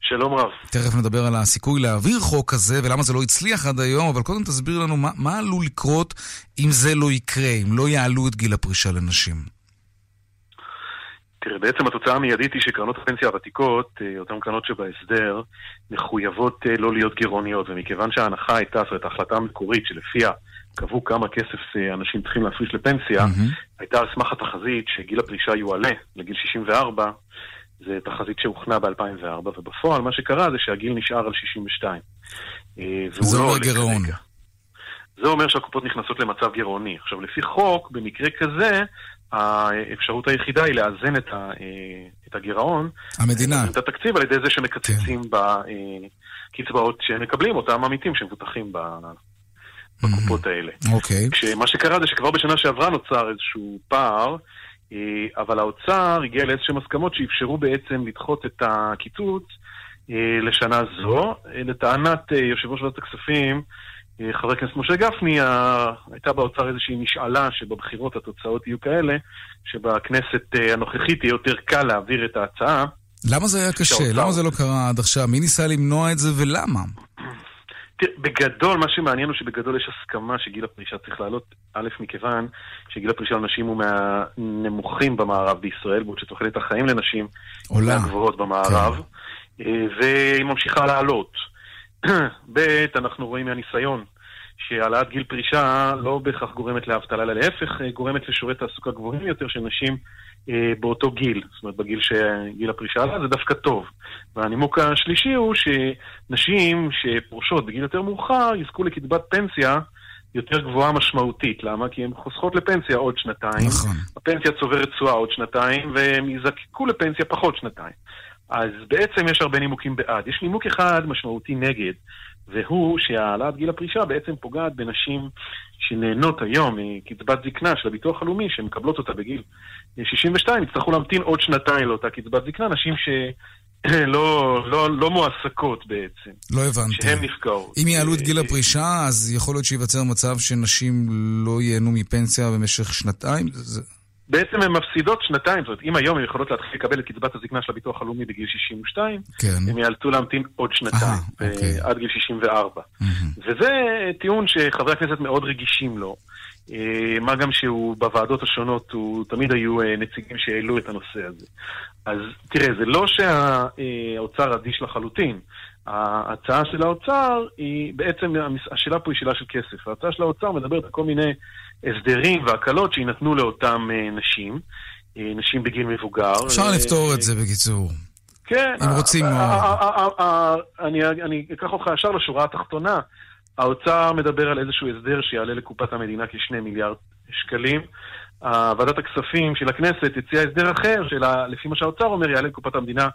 שלום רב. תכף נדבר על הסיכוי להעביר חוק כזה ולמה זה לא הצליח עד היום, אבל קודם תסביר לנו מה, מה עלול לקרות אם זה לא יקרה, אם לא יעלו את גיל הפרישה לנשים. תראה, בעצם התוצאה המיידית היא שקרנות הפנסיה הוותיקות, אה, אותן קרנות שבהסדר, מחויבות אה, לא להיות גירעוניות, ומכיוון שההנחה הייתה, זאת אומרת, ההחלטה המקורית שלפיה קבעו כמה כסף אה, אנשים צריכים להפריש לפנסיה, mm-hmm. הייתה על סמך התחזית שגיל הפרישה יועלה לגיל 64, זו תחזית שהוכנה ב-2004, ובפועל מה שקרה זה שהגיל נשאר על 62. זה לא אומר גירעון. זה אומר שהקופות נכנסות למצב גירעוני. עכשיו, לפי חוק, במקרה כזה, האפשרות היחידה היא לאזן את, ה, את הגירעון. המדינה. את התקציב על ידי זה שמקצצים כן. בקצבאות שהם מקבלים, אותם עמיתים שמבוטחים בקופות האלה. אוקיי. מה שקרה זה שכבר בשנה שעברה נוצר איזשהו פער, אבל האוצר הגיע לאיזשהם הסכמות שאפשרו בעצם לדחות את הקיצוץ לשנה זו. לטענת יושב ראש ועדת הכספים, חבר הכנסת משה גפני, הייתה באוצר איזושהי משאלה שבבחירות התוצאות יהיו כאלה, שבכנסת הנוכחית יהיה יותר קל להעביר את ההצעה. למה זה היה קשה? שהאוצר... למה זה לא קרה עד עכשיו? מי ניסה למנוע את זה ולמה? בגדול, מה שמעניין הוא שבגדול יש הסכמה שגיל הפרישה צריך לעלות, א', מכיוון שגיל הפרישה לנשים הוא מהנמוכים במערב בישראל, בעוד שתוחלת החיים לנשים עולה מהגבוהות במערב, כן. והיא ממשיכה לעלות. ב', אנחנו רואים מהניסיון שהעלאת גיל פרישה לא בהכרח גורמת לאבטלה, אלא להפך, גורמת לשיעורי תעסוקה גבוהים יותר של נשים אה, באותו גיל, זאת אומרת בגיל שגיל הפרישה עלה, זה דווקא טוב. והנימוק השלישי הוא שנשים שפורשות בגיל יותר מאוחר יזכו לקצבת פנסיה יותר גבוהה משמעותית. למה? כי הן חוסכות לפנסיה עוד שנתיים, נכון. הפנסיה צוברת תשואה עוד שנתיים, והן יזקקו לפנסיה פחות שנתיים. אז בעצם יש הרבה נימוקים בעד. יש נימוק אחד משמעותי נגד, והוא שהעלאת גיל הפרישה בעצם פוגעת בנשים שנהנות היום מקצבת זקנה של הביטוח הלאומי, שמקבלות אותה בגיל 62, יצטרכו להמתין עוד שנתיים לאותה קצבת זקנה, נשים ש... לא, לא, לא מועסקות בעצם. לא הבנתי. שהן נפגעות. אם יעלו את גיל הפרישה, אז יכול להיות שייווצר מצב שנשים לא ייהנו מפנסיה במשך שנתיים? זה... בעצם הן מפסידות שנתיים, זאת אומרת, אם היום הן יכולות להתחיל לקבל את קצבת הזקנה של הביטוח הלאומי בגיל 62, כן. הן יאלצו להמתין עוד שנתיים, אה, אוקיי. עד גיל 64. Mm-hmm. וזה טיעון שחברי הכנסת מאוד רגישים לו. מה גם שהוא בוועדות השונות, הוא תמיד היו נציגים שהעלו את הנושא הזה. אז תראה, זה לא שהאוצר אדיש לחלוטין. ההצעה של האוצר היא, בעצם השאלה פה היא שאלה של כסף. ההצעה של האוצר מדברת על כל מיני הסדרים והקלות שיינתנו לאותם נשים, נשים בגיל מבוגר. אפשר לפתור את זה בקיצור. כן. אם רוצים. אני אקח אותך ישר לשורה התחתונה. האוצר מדבר על איזשהו הסדר שיעלה לקופת המדינה כשני מיליארד שקלים. ועדת הכספים של הכנסת הציעה הסדר אחר, שלפי מה שהאוצר אומר, יעלה לקופת המדינה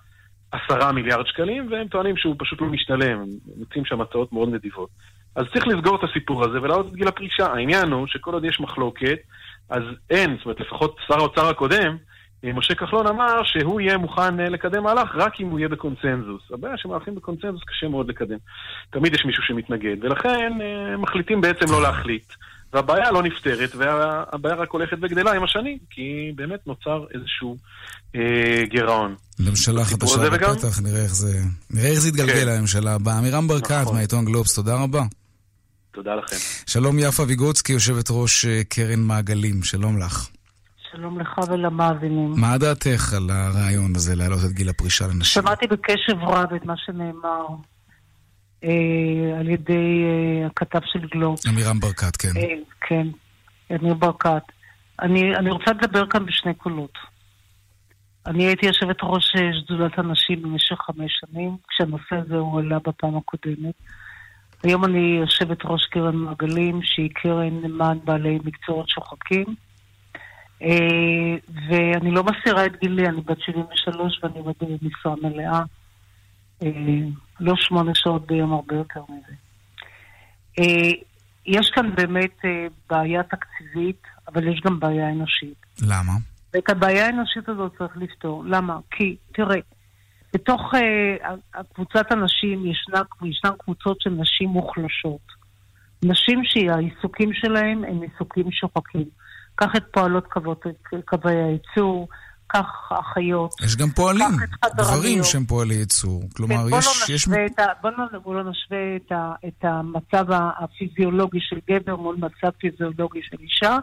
עשרה מיליארד שקלים, והם טוענים שהוא פשוט לא משתלם, הם מוצאים שם הצעות מאוד נדיבות. אז צריך לסגור את הסיפור הזה ולהעלות את גיל הפרישה. העניין הוא שכל עוד יש מחלוקת, אז אין, זאת אומרת, לפחות שר האוצר הקודם, משה כחלון אמר שהוא יהיה מוכן לקדם מהלך רק אם הוא יהיה בקונצנזוס. הבעיה שמהלכים בקונצנזוס קשה מאוד לקדם. תמיד יש מישהו שמתנגד, ולכן מחליטים בעצם לא להחליט. והבעיה לא נפתרת, והבעיה רק הולכת וגדלה עם השנים, כי באמת נוצר איזשהו אה, גירעון. ממשלה חדשה בפתח, נראה איך זה, נראה איך זה יתגלגל כן. לממשלה הבאה. עמירם ברקת נכון. מהעיתון גלובס, תודה רבה. תודה לכם. שלום יפה ויגוצקי, יושבת ראש קרן מעגלים, שלום לך. שלום לך ולמאזינים. מה דעתך על הרעיון הזה להעלות את גיל הפרישה לנשים? שמעתי בקשב רב את מה שנאמר אה, על ידי אה, הכתב של גלוב. עמירם ברקת, כן. אה, כן, אמיר ברקת. אני, אני רוצה לדבר כאן בשני קולות. אני הייתי יושבת ראש אה, שדולת הנשים במשך חמש שנים, כשהנושא הזה הועלה בפעם הקודמת. היום אני יושבת ראש קרן מעגלים, שהיא קרן למען בעלי מקצועות שוחקים. אה, ואני לא מסירה את גילי, אני בת 73 ואני עובדת במשרה מלאה. אה, לא שמונה שעות ביום, הרבה יותר מזה. אה, יש כאן באמת בעיה תקציבית, אבל יש גם בעיה אנושית. למה? ואת הבעיה האנושית הזאת צריך לפתור. למה? כי, תראה, בתוך uh, קבוצת הנשים ישנה, ישנן קבוצות של נשים מוחלשות. נשים שהעיסוקים שלהם הם עיסוקים שוחקים. קח את פועלות קווי הייצור, קח אחיות. יש גם פועלים. גברים שהם פועלי ייצור. כלומר, כן, יש... לא יש... את ה- בוא לא- לא נשווה את ה- את המצב הפיזיולוגי של גבר מול מצב פיזיולוגי של אישה,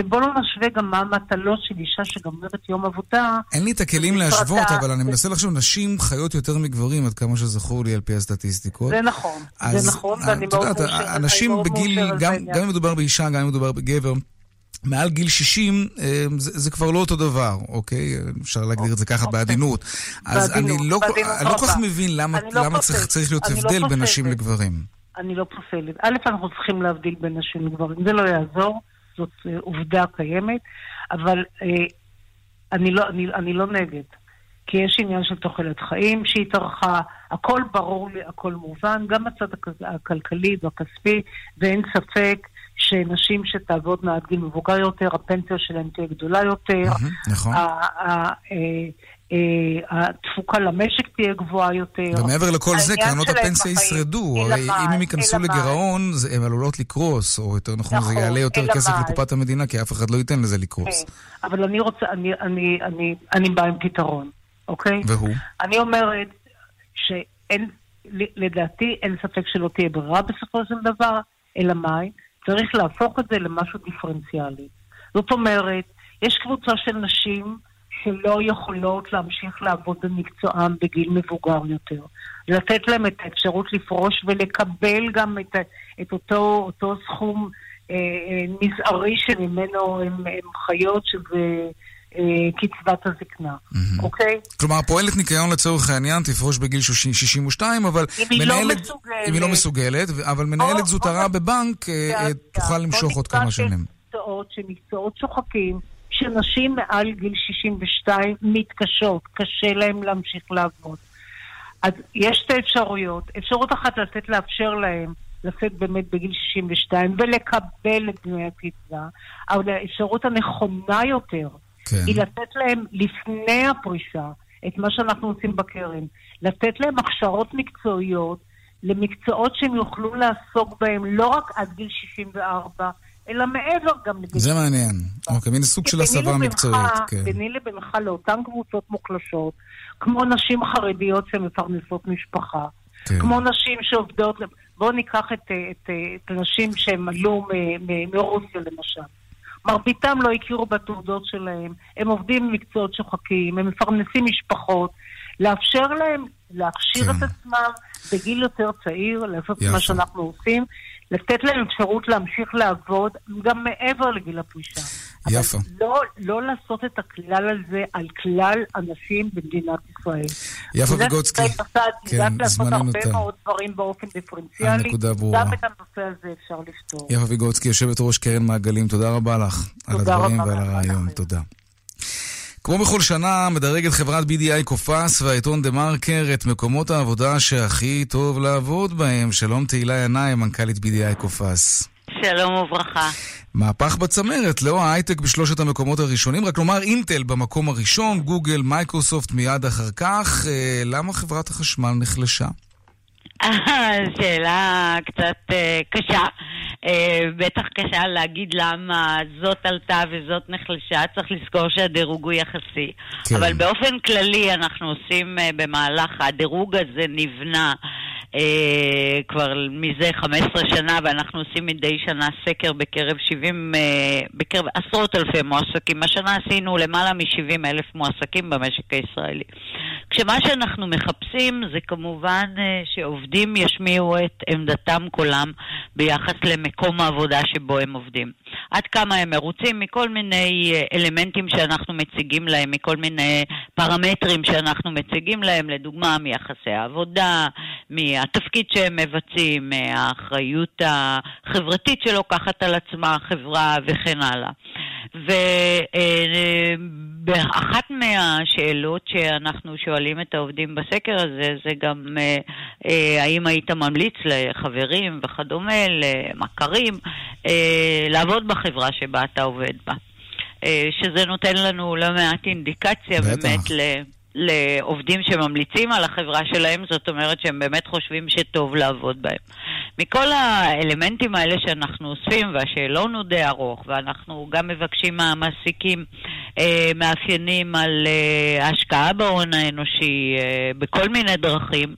ובוא לא נשווה גם מה המטלות של אישה שגומרת יום עבודה. אין לי את הכלים. להשוות, אבל אני מנסה לחשוב, נשים חיות יותר מגברים, עד כמה שזכור לי על פי הסטטיסטיקות. זה נכון, זה נכון, ואני מאוד מאושרת, אנשים בגיל. גם אם מדובר באישה, גם אם מדובר בגבר, מעל גיל 60 אה, זה, זה כבר לא אותו דבר, אוקיי? אפשר להגדיר את זה ככה בעדינות. אז בעדינות, לא, בעדינות אני לא כל כך רבה. מבין למה, לא למה צריך, פוסלת, צריך להיות לא הבדל בין פוסלת. נשים לגברים. אני לא פוסלת. א', אנחנו צריכים להבדיל בין נשים לגברים. זה לא יעזור, זאת אה, עובדה קיימת, אבל אה, אני, לא, אני, אני לא נגד. כי יש עניין של תוחלת חיים שהתארכה, הכל ברור לי, הכל מובן, גם הצד הכ- הכלכלי והכספי, ואין ספק שנשים שתעבודנה עד גיל מבוגר יותר, הפנסיה שלהן תהיה גדולה יותר, נכון. אה, אה, התפוקה למשק תהיה גבוהה יותר. ומעבר לכל זה, קרנות הפנסיה ישרדו. הרי אם הם ייכנסו. לגירעון, הן עלולות לקרוס, או יותר נכון, זה נכון, יעלה יותר כסף. לקופת המדינה, כי אף אחד לא ייתן לזה לקרוס. כן, אבל אני רוצה, אני, באה עם פתרון, אוקיי? והוא? אני אומרת שאין, לדעתי אין ספק שלא תהיה ברירה בסופו של דבר, אלא מאי? צריך להפוך את זה למשהו דיפרנציאלי. זאת אומרת, יש קבוצה של נשים שלא יכולות להמשיך לעבוד במקצועם בגיל מבוגר יותר. לתת להם את האפשרות לפרוש ולקבל גם את, את אותו, אותו סכום אה, אה, מזערי שממנו הם חיות, שזה קצבת הזקנה, אוקיי? כלומר, פועלת ניקיון לצורך העניין תפרוש בגיל 60 62, אבל אם היא לא מנהלת... מסוגלת. אם היא לא מסוגלת, אבל מנהלת זוטרה בבנק אה, אה, תוכל למשוך עוד כמה שנים. מקצועות שהם מקצועות שוחקים, שנשים מעל גיל 62 מתקשות, קשה להן להמשיך לעבוד. אז יש שתי אפשרויות. אפשרות אחת לתת לאפשר להם לשאת באמת בגיל 62 ולקבל את דמי הקצבה, אבל האפשרות הנכונה יותר כן. היא לתת להם לפני הפרישה את מה שאנחנו עושים בקרן, לתת להם הכשרות מקצועיות למקצועות שהם יוכלו לעסוק בהם לא רק עד גיל 64, אלא מעבר גם לגיל זה מעניין. אוקיי, מין סוג של הסבה מקצועית. כן. ביני לבינך לאותן קבוצות מוחלשות, כמו נשים חרדיות שמפרנסות משפחה, כן. כמו נשים שעובדות, בואו ניקח את, את, את הנשים שהם עלו מרוסיה למשל. מרביתם לא הכירו בתעודות שלהם, הם עובדים במקצועות שוחקים, הם מפרנסים משפחות. לאפשר להם להכשיר כן. את עצמם בגיל יותר צעיר, לעשות את יפה. מה שאנחנו עושים, לתת להם אפשרות להמשיך לעבוד גם מעבר לגיל הפרישה. יפה. לא, לא לעשות את הכלל הזה על כלל הנשים במדינת ישראל. יפה מדינת ויגוצקי. ישראל עושה- כן, יודעת לעשות זמננו הרבה. מאוד דברים באופן דיפרנציאלי. הנקודה ברורה. גם את הנושא הזה אפשר לפתור. יפה ויגוצקי, יושבת ראש קרן מעגלים, תודה רבה לך על תודה הדברים רבה ועל. הרעיון. תודה. כמו בכל שנה, מדרגת חברת BDI Coface והעיתון דה מרקר את מקומות העבודה שהכי טוב לעבוד בהם. שלום תהילה ינאי, מנכ"לית BDI Coface. שלום וברכה. מהפך בצמרת, לא ההייטק בשלושת המקומות הראשונים, רק לומר אינטל במקום הראשון, גוגל, מייקרוסופט מיד אחר כך. אה, למה חברת החשמל נחלשה? שאלה קצת אה, קשה. אה, בטח קשה להגיד למה זאת עלתה וזאת נחלשה, צריך לזכור שהדירוג הוא יחסי. כן. אבל באופן כללי אנחנו עושים אה, במהלך, הדירוג הזה נבנה אה, כבר מזה 15 שנה, ואנחנו עושים מדי שנה סקר בקרב 70, אה, בקרב עשרות אלפי מועסקים. השנה עשינו למעלה מ-70 אלף מועסקים במשק הישראלי. כשמה שאנחנו מחפשים זה כמובן אה, שעובדים ישמיעו את עמדתם קולם ביחס למקום העבודה שבו הם עובדים. עד כמה הם מרוצים מכל מיני אה, אלמנטים שאנחנו מציגים להם, מכל מיני פרמטרים שאנחנו מציגים להם, לדוגמה מיחסי העבודה, מהתפקיד שהם מבצעים, מהאחריות החברתית שלוקחת על עצמה החברה וכן הלאה. ואחת מהשאלות שאנחנו שואלים את העובדים בסקר הזה זה גם אה, אה, האם היית ממליץ לחברים וכדומה, למכרים, אה, לעבוד בחברה שבה אתה עובד בה. שזה נותן לנו לא מעט אינדיקציה בטח. באמת ל... לעובדים שממליצים על החברה שלהם, זאת אומרת שהם באמת חושבים שטוב לעבוד בהם. מכל האלמנטים האלה שאנחנו אוספים, והשאלון הוא די ארוך, ואנחנו גם מבקשים מהמעסיקים אה, מאפיינים על אה, השקעה בהון האנושי אה, בכל מיני דרכים,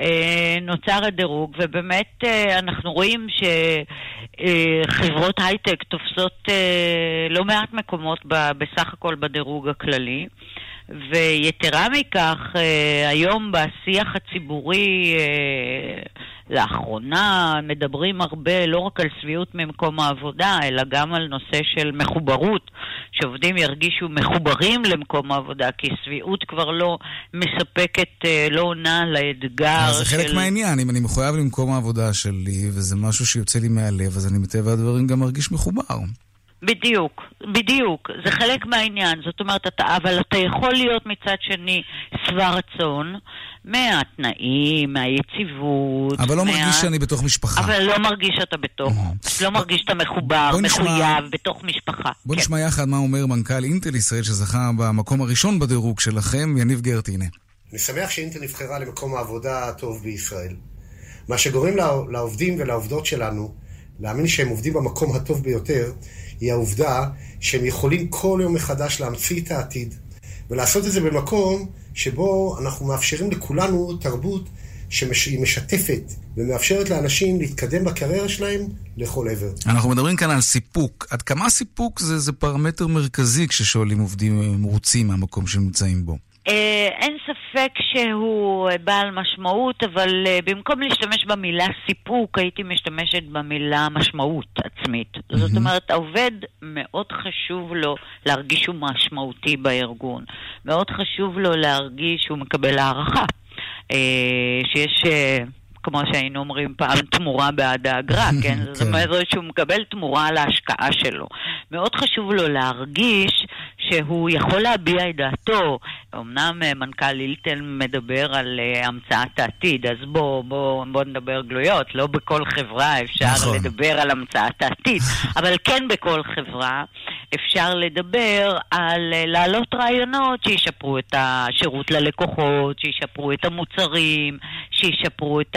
אה, נוצר הדירוג, ובאמת אה, אנחנו רואים שחברות הייטק תופסות אה, לא מעט מקומות ב- בסך הכל בדירוג הכללי. ויתרה מכך, אה, היום בשיח הציבורי אה, לאחרונה מדברים הרבה לא רק על שביעות ממקום העבודה, אלא גם על נושא של מחוברות, שעובדים ירגישו מחוברים למקום העבודה, כי שביעות כבר לא מספקת, אה, לא עונה לאתגר אז זה חלק של... מהעניין, אם אני מחויב למקום העבודה שלי, וזה משהו שיוצא לי מהלב, אז אני מטבע הדברים גם מרגיש מחובר. בדיוק, בדיוק. זה חלק מהעניין. זאת אומרת, אתה, אבל אתה יכול להיות מצד שני שבע רצון מהתנאים, מהיציבות. אבל לא מה... מרגיש שאני בתוך משפחה. אבל לא מרגיש שאתה בתוך. לא מרגיש שאתה מחובר, נשמע- מחויב, בתוך משפחה. בוא נשמע יחד מה אומר מנכ"ל אינטל ישראל שזכה במקום הראשון בדירוג שלכם, יניב גרט, הנה. אני שמח שאינטל נבחרה למקום העבודה הטוב בישראל. מה שגורם לעובדים ולעובדות שלנו להאמין שהם עובדים במקום הטוב ביותר, היא העובדה שהם יכולים כל יום מחדש להמציא את העתיד, ולעשות את זה במקום שבו אנחנו מאפשרים לכולנו תרבות שהיא משתפת ומאפשרת לאנשים להתקדם בקריירה שלהם לכל עבר. אנחנו מדברים כאן על סיפוק. עד כמה סיפוק זה, זה פרמטר מרכזי כששואלים עובדים אה, מרוצים מהמקום שהם נמצאים בו? אה, אין ספק שהוא אה, בעל משמעות, אבל אה, במקום להשתמש במילה סיפוק, הייתי משתמשת במילה משמעות עצמית. זאת אומרת, העובד מאוד חשוב לו להרגיש שהוא משמעותי בארגון. מאוד חשוב לו להרגיש שהוא מקבל הערכה. שיש... כמו שהיינו אומרים פעם, תמורה בעד האגרה, כן? זאת אומרת שהוא מקבל תמורה על ההשקעה שלו. מאוד חשוב לו להרגיש שהוא יכול להביע את דעתו. אמנם אה, מנכ"ל אילטל מדבר על אה, המצאת העתיד, אז בואו בוא, בוא נדבר גלויות. לא בכל חברה אפשר נכון. לדבר על המצאת העתיד, אבל כן בכל חברה אפשר לדבר על אה, להעלות רעיונות שישפרו את השירות ללקוחות, שישפרו את המוצרים, שישפרו את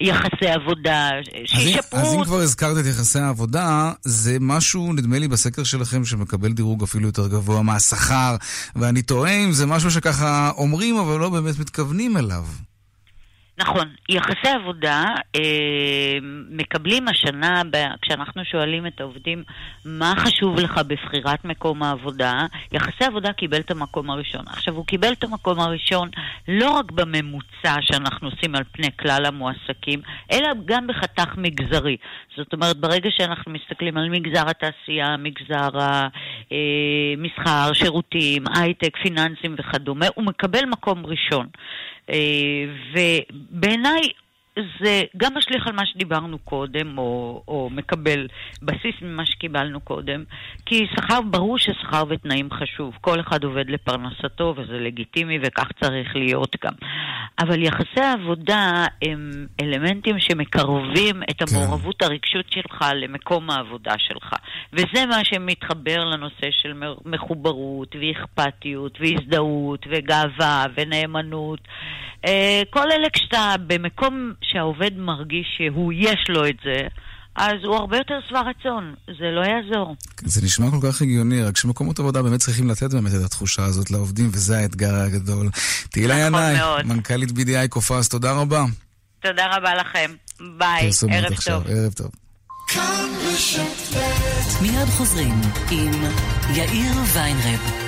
היחסי עבודה, אז אם, שישפרו... אז אם כבר הזכרת את יחסי העבודה, זה משהו, נדמה לי, בסקר שלכם שמקבל דירוג אפילו יותר גבוה מהשכר, ואני טועה אם זה משהו שככה אומרים, אבל לא באמת מתכוונים אליו. נכון, יחסי עבודה אה, מקבלים השנה, ב, כשאנחנו שואלים את העובדים מה חשוב לך בבחירת מקום העבודה, יחסי עבודה קיבל את המקום הראשון. עכשיו, הוא קיבל את המקום הראשון לא רק בממוצע שאנחנו עושים על פני כלל המועסקים, אלא גם בחתך מגזרי. זאת אומרת, ברגע שאנחנו מסתכלים על מגזר התעשייה, מגזר המסחר, שירותים, הייטק, פיננסים וכדומה, הוא מקבל מקום ראשון. אה, ובעיניי זה גם משליך על מה שדיברנו קודם, או, או מקבל בסיס ממה שקיבלנו קודם, כי שכר, ברור ששכר ותנאים חשוב. כל אחד עובד לפרנסתו, וזה לגיטימי, וכך צריך להיות גם. אבל יחסי העבודה הם אלמנטים שמקרבים את המעורבות הרגשית שלך למקום העבודה שלך. וזה מה שמתחבר לנושא של מחוברות, ואכפתיות, והזדהות, וגאווה, ונאמנות. אה, כל אלה כשאתה במקום שהעובד מרגיש שהוא יש לו את זה, אז הוא הרבה יותר שבע רצון, זה לא יעזור. זה נשמע כל כך הגיוני, רק שמקומות עבודה באמת צריכים לתת באמת את התחושה הזאת לעובדים, וזה האתגר הגדול. תהילה נכון ינאי, מאוד. מנכ"לית BDI קופרס, תודה רבה. תודה רבה לכם. ביי, ערב עכשיו, טוב. ערב טוב. מיד חוזרים עם יאיר ויינרב.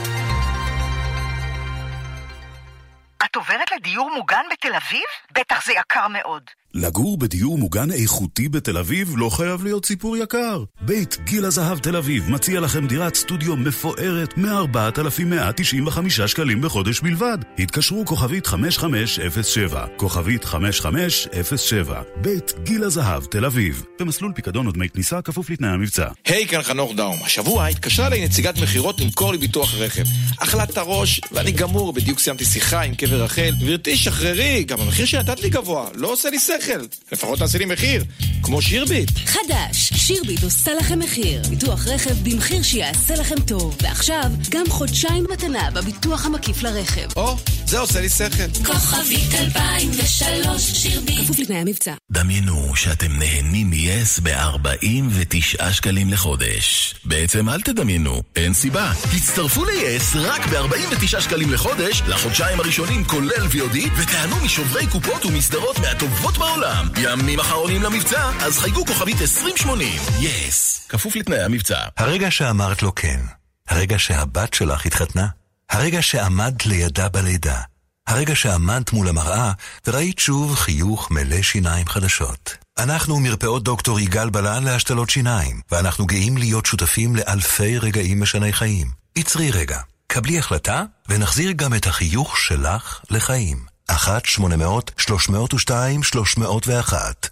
את עוברת לדיור מוגן בתל אביב? בטח זה יקר מאוד. לגור בדיור מוגן איכותי בתל אביב לא חייב להיות סיפור יקר. בית גיל הזהב תל אביב מציע לכם דירת סטודיו מפוארת מ-4,195 שקלים בחודש בלבד. התקשרו כוכבית 5507, כוכבית 5507, בית גיל הזהב תל אביב. במסלול פיקדון ודמי כניסה כפוף לתנאי המבצע. היי, כאן חנוך דאום. השבוע התקשרה אליי נציגת מכירות למכור לי ביטוח רכב. אכלת את הראש, ואני גמור, בדיוק סיימתי שיחה עם קבר רחל. גברתי, שחררי, גם המחיר שנתת לי גבוה, לא עושה לי שכל. לפחות תעשי לי מחיר, כמו שירביט. חדש, שירביט עושה לכם מחיר. ביטוח רכב במחיר שיעשה לכם טוב. ועכשיו, גם חודשיים מתנה בביטוח המקיף לרכב. או, זה עושה לי שכל. כוכבית 2003 שירביט כפוף לתנאי המבצע. דמיינו שאתם נהנים מ-yes ב-49 שקלים לחודש. בעצם אל תדמיינו, אין סיבה. הצטרפו ל-yes רק ב-49 שקלים לחודש, לחודשיים הראשונים כולל VOD, ותענו משוברי קופות ומסדרות מהטובות בעולם. ימים אחרונים למבצע, אז חייגו כוכבית 2080. yes, כפוף לתנאי המבצע. הרגע שאמרת לו כן, הרגע שהבת שלך התחתנה, הרגע שעמדת לידה בלידה, הרגע שעמדת מול המראה וראית שוב חיוך מלא שיניים חדשות. אנחנו מרפאות דוקטור יגאל בלן להשתלות שיניים, ואנחנו גאים להיות שותפים לאלפי רגעים משני חיים. עצרי רגע, קבלי החלטה ונחזיר גם את החיוך שלך לחיים. 1-800-302-301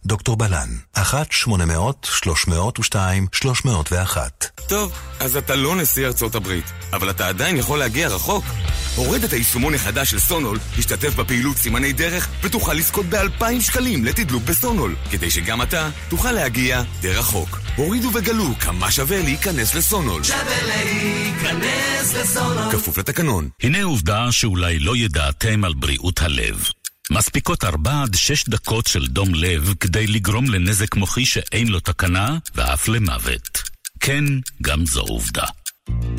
דוקטור בלן 1-800-302-301 טוב, אז אתה לא נשיא ארצות הברית, אבל אתה עדיין יכול להגיע רחוק. הורד את היישומון החדש של סונול, השתתף בפעילות סימני דרך, ותוכל לזכות ב-2,000 שקלים לתדלוק בסונול, כדי שגם אתה תוכל להגיע די רחוק. הורידו וגלו כמה שווה להיכנס לסונול. שווה להיכנס לסונול. כפוף לתקנון. הנה עובדה שאולי לא ידעתם על בריאות הלב. מספיקות 4 עד 6 דקות של דום לב כדי לגרום לנזק מוחי שאין לו תקנה ואף למוות. כן, גם זו עובדה.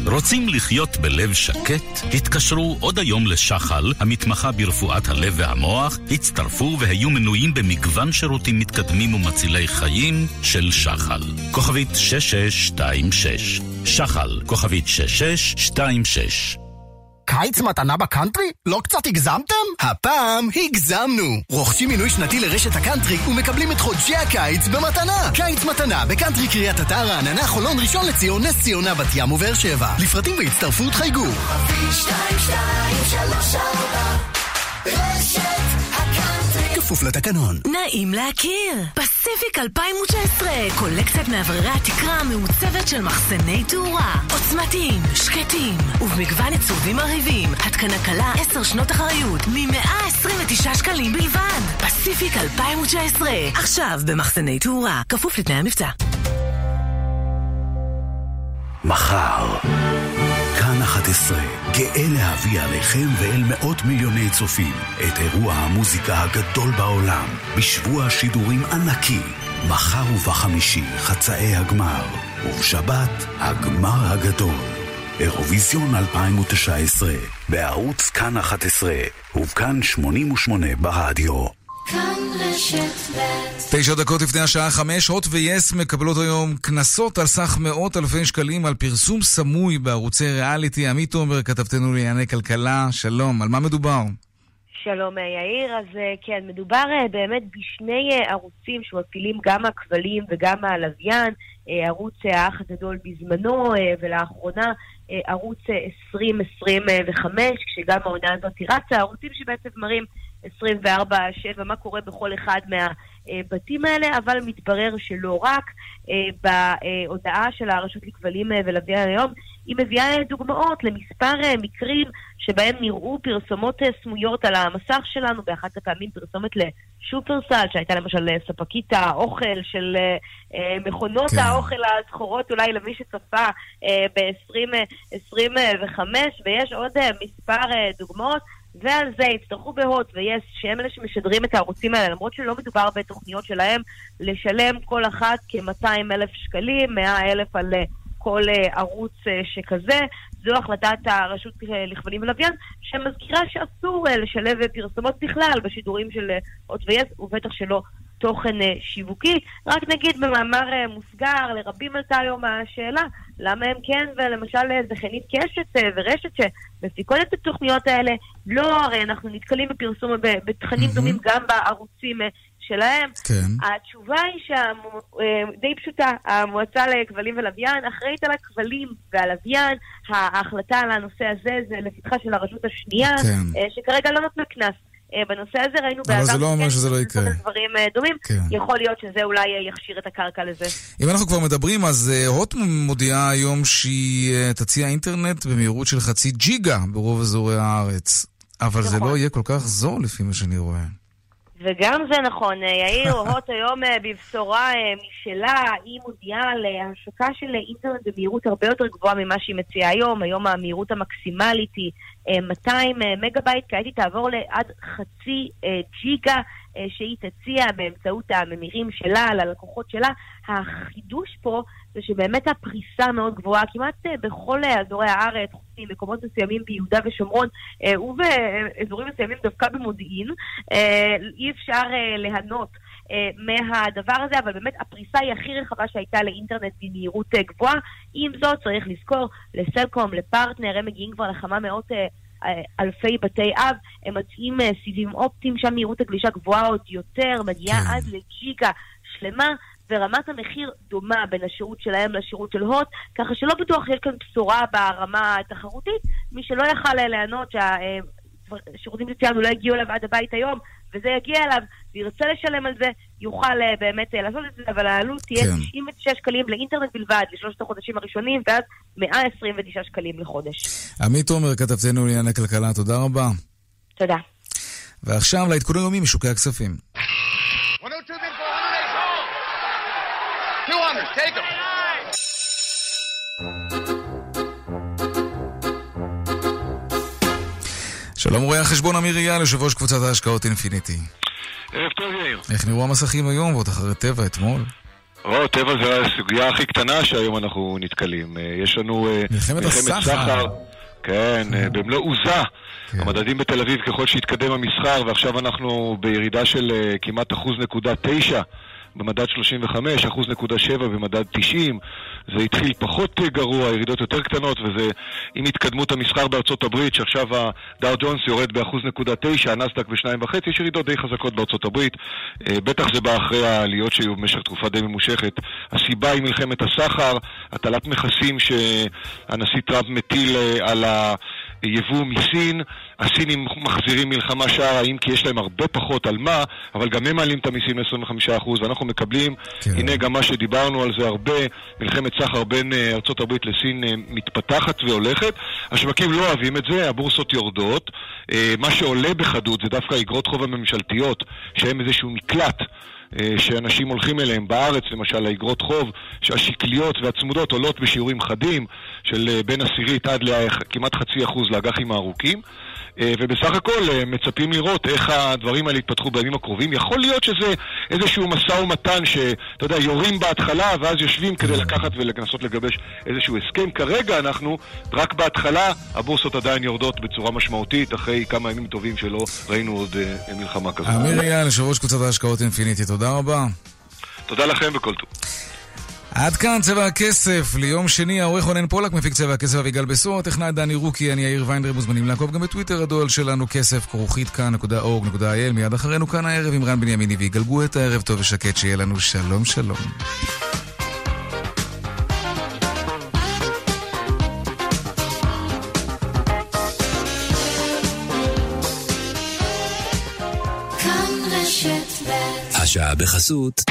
רוצים לחיות בלב שקט? התקשרו עוד היום לשחל, המתמחה ברפואת הלב והמוח, הצטרפו והיו מנויים במגוון שירותים מתקדמים ומצילי חיים של שחל. כוכבית 6626 שחל, כוכבית 6626 קיץ מתנה בקאנטרי? לא קצת הגזמתם? הפעם הגזמנו! רוכשים מינוי שנתי לרשת הקאנטרי ומקבלים את חודשי הקיץ במתנה! קיץ מתנה בקאנטרי קריית אתא, רעננה, חולון, ראשון לציון, נס ציונה, בת ים ובאר שבע. לפרטים והצטרפות חייגו. כפוף לתקנון. נעים להכיר! פסיפיק 2019, קולקציית מאווררי התקרה המעוצבת של מחסני תאורה. עוצמתיים, שקטים, ובמגוון עיצובים מרהיבים. התקנה קלה 10 שנות אחריות, מ-129 שקלים בלבד. פסיפיק 2019, עכשיו במחסני תאורה, כפוף לתנאי המבצע. מחר. כאן 11, גאה להביא עליכם ואל מאות מיליוני צופים את אירוע המוזיקה הגדול בעולם, בשבוע שידורים ענקי, מחר ובחמישי חצאי הגמר, ובשבת הגמר הגדול. אירוויזיון 2019, בערוץ כאן 11, ובכאן 88 ברדיו. תשע דקות לפני השעה חמש, הוט ויס מקבלות היום קנסות על סך מאות אלפי שקלים על פרסום סמוי בערוצי ריאליטי. עמית תומר, כתבתנו לענייני כלכלה, שלום, על מה מדובר? שלום יאיר, אז אה, כן, מדובר אה, באמת בשני אה, ערוצים שמפעילים גם הכבלים וגם הלוויין, ערוץ האח הגדול בזמנו, ולאחרונה ערוץ 2025, כשגם העונה הזאת רצה, ערוצים שבעצם מראים 24-7 מה קורה בכל אחד מהבתים האלה, אבל מתברר שלא רק. בהודעה של הרשות לכבלים ולוויין היום, היא מביאה דוגמאות למספר מקרים שבהם נראו פרסומות סמויות על המסך שלנו, באחת הפעמים פרסומת לשופרסל, שהייתה למשל ספקית האוכל של מכונות כן. האוכל הזכורות אולי למי שצפה ב-2025, ויש עוד מספר דוגמאות. ועל זה יצטרכו בהוט ויס, שהם אלה שמשדרים את הערוצים האלה, למרות שלא מדובר בתוכניות שלהם, לשלם כל אחת כ-200 אלף שקלים, 100 אלף על כל ערוץ שכזה. זו החלטת הרשות לכבלים ולוויין, שמזכירה שאסור לשלב פרסומות בכלל בשידורים של הוט ויס, ובטח שלא תוכן שיווקי. רק נגיד במאמר מוסגר, לרבים עלתה היום השאלה, למה הם כן, ולמשל זכיינית קשת ורשת שמפיקות את התוכניות האלה, לא, הרי אנחנו נתקלים בפרסום, בתכנים mm-hmm. דומים גם בערוצים שלהם. כן. התשובה היא שדי פשוטה, המועצה לכבלים ולוויין אחראית על הכבלים והלוויין, ההחלטה על הנושא הזה זה לפתחה של הרשות השנייה, כן. שכרגע לא נותנה קנס. בנושא הזה ראינו בעבר... אבל זה לא אומר שזה לא יקרה. דברים דומים. כן. יכול להיות שזה אולי יכשיר את הקרקע לזה. אם אנחנו כבר מדברים, אז הוט מודיעה היום שהיא תציע אינטרנט במהירות של חצי ג'יגה ברוב אזורי הארץ. אבל זה לא יהיה כל כך זול לפי מה שאני רואה. וגם זה נכון, יאיר, הוט היום בבשורה משלה, היא מודיעה על השקה של אינטרנט במהירות הרבה יותר גבוהה ממה שהיא מציעה היום, היום המהירות המקסימלית היא 200 מגה בייט, כעת היא תעבור לעד חצי ג'יגה. אה, שהיא תציע באמצעות הממירים שלה ללקוחות שלה. החידוש פה זה שבאמת הפריסה מאוד גבוהה, כמעט אה, בכל אזורי הארץ, ממקומות מסוימים ביהודה ושומרון, אה, ובאזורים מסוימים דווקא במודיעין, אי אפשר ליהנות. מהדבר הזה, אבל באמת הפריסה היא הכי רחבה שהייתה לאינטרנט במהירות גבוהה. עם זאת, צריך לזכור, לסלקום, לפרטנר, הם מגיעים כבר לכמה מאות אלפי בתי אב, הם מציעים סיבים אופטיים, שם מהירות הגלישה גבוהה עוד יותר, מגיעה כן. עד לג'יגה שלמה. ורמת המחיר דומה בין השירות שלהם לשירות של הוט, ככה שלא בטוח שיש כאן בשורה ברמה התחרותית. מי שלא יכל ליהנות שהשירותים שציינו לא הגיעו אליו עד הבית היום, וזה יגיע אליו, וירצה לשלם על זה, יוכל אה, באמת אה, לעשות את זה, אבל העלות תהיה כן. 96 שקלים לאינטרנט בלבד לשלושת החודשים הראשונים, ואז 129 שקלים לחודש. עמית עומר, כתבתנו לענייני כלכלה, תודה רבה. תודה. ועכשיו לעדכון היומי משוקי הכספים. take him. שלום רואה החשבון אמיר אייל, יושב ראש קבוצת ההשקעות אינפיניטי. ערב טוב יאיר. איך נראו המסכים היום ועוד אחרי טבע אתמול? או, טבע זה הסוגיה הכי קטנה שהיום אנחנו נתקלים. אה, יש לנו אה, מלחמת הסחר. כן, אה, במלוא עוזה. כן. המדדים בתל אביב ככל שהתקדם המסחר, ועכשיו אנחנו בירידה של כמעט אחוז נקודה תשע. במדד 35, אחוז נקודה 7 במדד 90. זה התחיל פחות גרוע, ירידות יותר קטנות, וזה עם התקדמות המסחר בארצות הברית, שעכשיו הדאו ג'ונס יורד באחוז נקודה 9, הנסדק בשניים וחצי, יש ירידות די חזקות בארצות הברית. אה, בטח זה בא אחרי העליות שהיו במשך תקופה די ממושכת. הסיבה היא מלחמת הסחר, הטלת מכסים שהנשיא טראמפ מטיל אה, על ה... יבוא מסין, הסינים מחזירים מלחמה שער, האם כי יש להם הרבה פחות על מה, אבל גם הם מעלים את המיסים ל-25%, ואנחנו מקבלים, כן. הנה גם מה שדיברנו על זה הרבה, מלחמת סחר בין ארצות הברית לסין uh, מתפתחת והולכת. השווקים לא אוהבים את זה, הבורסות יורדות. Uh, מה שעולה בחדות זה דווקא אגרות חוב הממשלתיות, שהן איזשהו מקלט. שאנשים הולכים אליהם. בארץ, למשל, האגרות חוב, שהשקליות והצמודות עולות בשיעורים חדים של בין עשירית עד לכמעט חצי אחוז לאג"חים הארוכים. אה, ובסך הכל אה, מצפים לראות איך הדברים האלה יתפתחו בימים הקרובים. יכול להיות שזה איזשהו משא ומתן שאתה יודע, יורים בהתחלה ואז יושבים כדי לקחת ולנסות לגבש איזשהו הסכם. כרגע אנחנו רק בהתחלה, הבורסות עדיין יורדות בצורה משמעותית אחרי כמה ימים טובים שלא ראינו עוד אה, מלחמה כזאת. אמיר אייל, יושב ראש קבוצת ההשקעות אינפיניטי, תודה רבה. תודה לכם וכל טוב. עד כאן צבע הכסף, ליום שני העורך רונן פולק, מפיק צבע הכסף אביגל בשור, הטכנאי דני רוקי, אני יאיר ויינרב, מוזמנים לעקוב גם בטוויטר הדואל שלנו כסף, כרוכית כאן.org.il, מיד אחרינו כאן הערב עם רן בנימיני ויגאל גואטה, ערב טוב ושקט, שיהיה לנו שלום שלום. השעה בחסות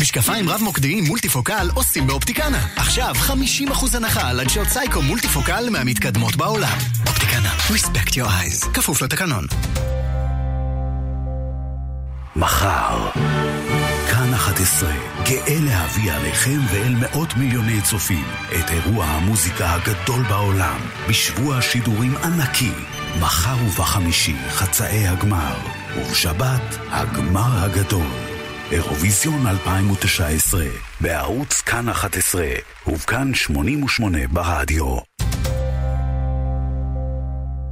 משקפיים רב-מוקדיים מולטיפוקל עושים באופטיקנה. עכשיו 50% הנחה על עדשות סייקו מולטיפוקל מהמתקדמות בעולם. אופטיקנה, respect your eyes. כפוף לתקנון. מחר, כאן 11, גאה להביא עליכם ואל מאות מיליוני צופים את אירוע המוזיקה הגדול בעולם, בשבוע שידורים ענקי, מחר ובחמישי חצאי הגמר, ובשבת הגמר הגדול. אירוויזיון 2019, בערוץ כאן 11, ובכאן 88 ברדיו.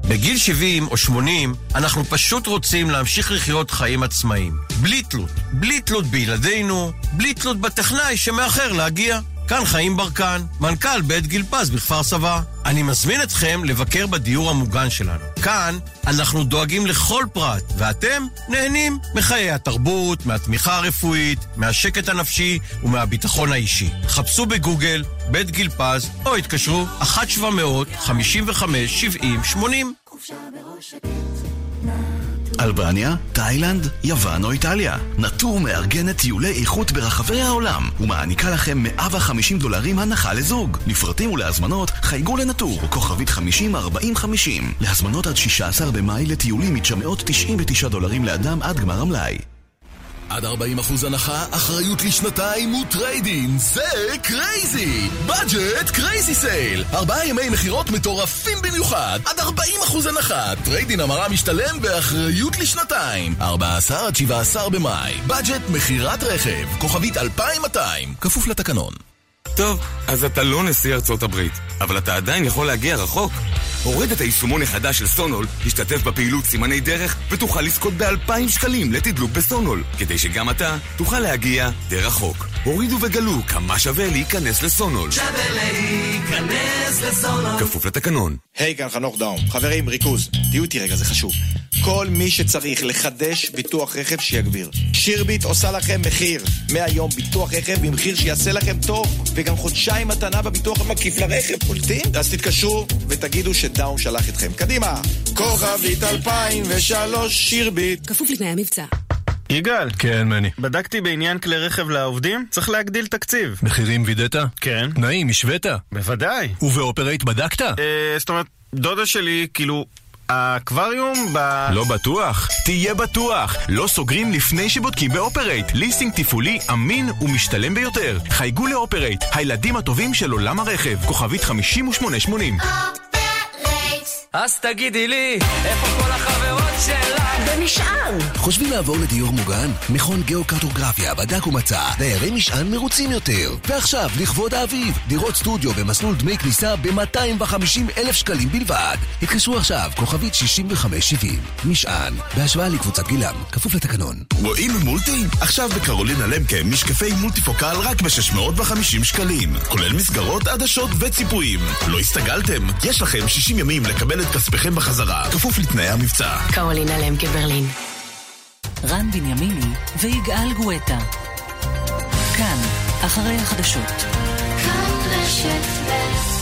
בגיל 70 או 80 אנחנו פשוט רוצים להמשיך לחיות חיים עצמאיים. בלי תלות. בלי תלות בילדינו, בלי תלות בטכנאי שמאחר להגיע. כאן חיים ברקן, מנכ"ל בית גיל פז בכפר סבא. אני מזמין אתכם לבקר בדיור המוגן שלנו. כאן אנחנו דואגים לכל פרט, ואתם נהנים מחיי התרבות, מהתמיכה הרפואית, מהשקט הנפשי ומהביטחון האישי. חפשו בגוגל בית גיל פז, או התקשרו 1-700-55-70-80. חופשה בראש אלבניה, תאילנד, יוון או איטליה. נטור מארגנת טיולי איכות ברחבי העולם ומעניקה לכם 150 דולרים הנחה לזוג. לפרטים ולהזמנות חייגו לנטור, כוכבית 50-40-50. להזמנות עד 16 במאי לטיולים מ-999 דולרים לאדם עד גמר המלאי. עד 40% הנחה, אחריות לשנתיים וטריידין, זה crazy! בדג'ט crazy sale! ארבעה ימי מכירות מטורפים במיוחד, עד 40% הנחה, טריידין המרה משתלם באחריות לשנתיים. 14 עד 17 במאי, בדג'ט מכירת רכב, כוכבית 2200, כפוף לתקנון. טוב, אז אתה לא נשיא ארצות הברית, אבל אתה עדיין יכול להגיע רחוק. הורד את היישומון החדש של סונול, השתתף בפעילות סימני דרך, ותוכל לזכות ב-2,000 שקלים לתדלוק בסונול, כדי שגם אתה תוכל להגיע די רחוק. הורידו וגלו כמה שווה להיכנס לסונול. שווה להיכנס לסונול. כפוף לתקנון. היי, כאן חנוך דאום. חברים, ריכוז. תהיו איתי רגע, זה חשוב. כל מי שצריך לחדש ביטוח רכב שיגביר. שירביט עושה לכם מחיר. מהיום ביטוח רכב במחיר שיעשה לכם טוב, וגם חודשיים מתנה בביטוח המקיף לרכב. קולטים? אז תתקשרו ותגידו שדאום שלח אתכם. קדימה! כוכבית 2003 שירביט. כפוף לתנאי המבצע. יגאל. כן, מני. בדקתי בעניין כלי רכב לעובדים, צריך להגדיל תקציב. מחירים וידאת? כן. תנאים, השווית? בוודאי. ובאופרייט בדקת? אה, זאת אומרת, דודה שלי, כאילו, האקווריום ב... לא בטוח? תהיה בטוח! לא סוגרים לפני שבודקים באופרייט. ליסינג תפעולי אמין ומשתלם ביותר. חייגו לאופרייט, הילדים הטובים של עולם הרכב. כוכבית 5880. אז תגידי לי, איפה כל החברות? במשען! חושבים לעבור לדיור מוגן? מכון גיאוקרטוגרפיה בדק ומצא דיירי משען מרוצים יותר. ועכשיו, לכבוד האביב, דירות סטודיו במסלול דמי כניסה ב-250 אלף שקלים בלבד. התקשרו עכשיו, כוכבית 6570. משען, בהשוואה לקבוצת גילם, כפוף לתקנון. רואים מולטי? עכשיו בקרולינה למקה משקפי מולטיפוקל רק ב-650 שקלים. כולל מסגרות, עדשות וציפויים. לא הסתגלתם? יש לכם 60 ימים לקבל את כספיכם בחזרה, כפוף לתנאי המבצע. קרולינה למקה ברלין. רן בנימיני ויגאל גואטה. כאן, אחרי החדשות. כאן רשת ב'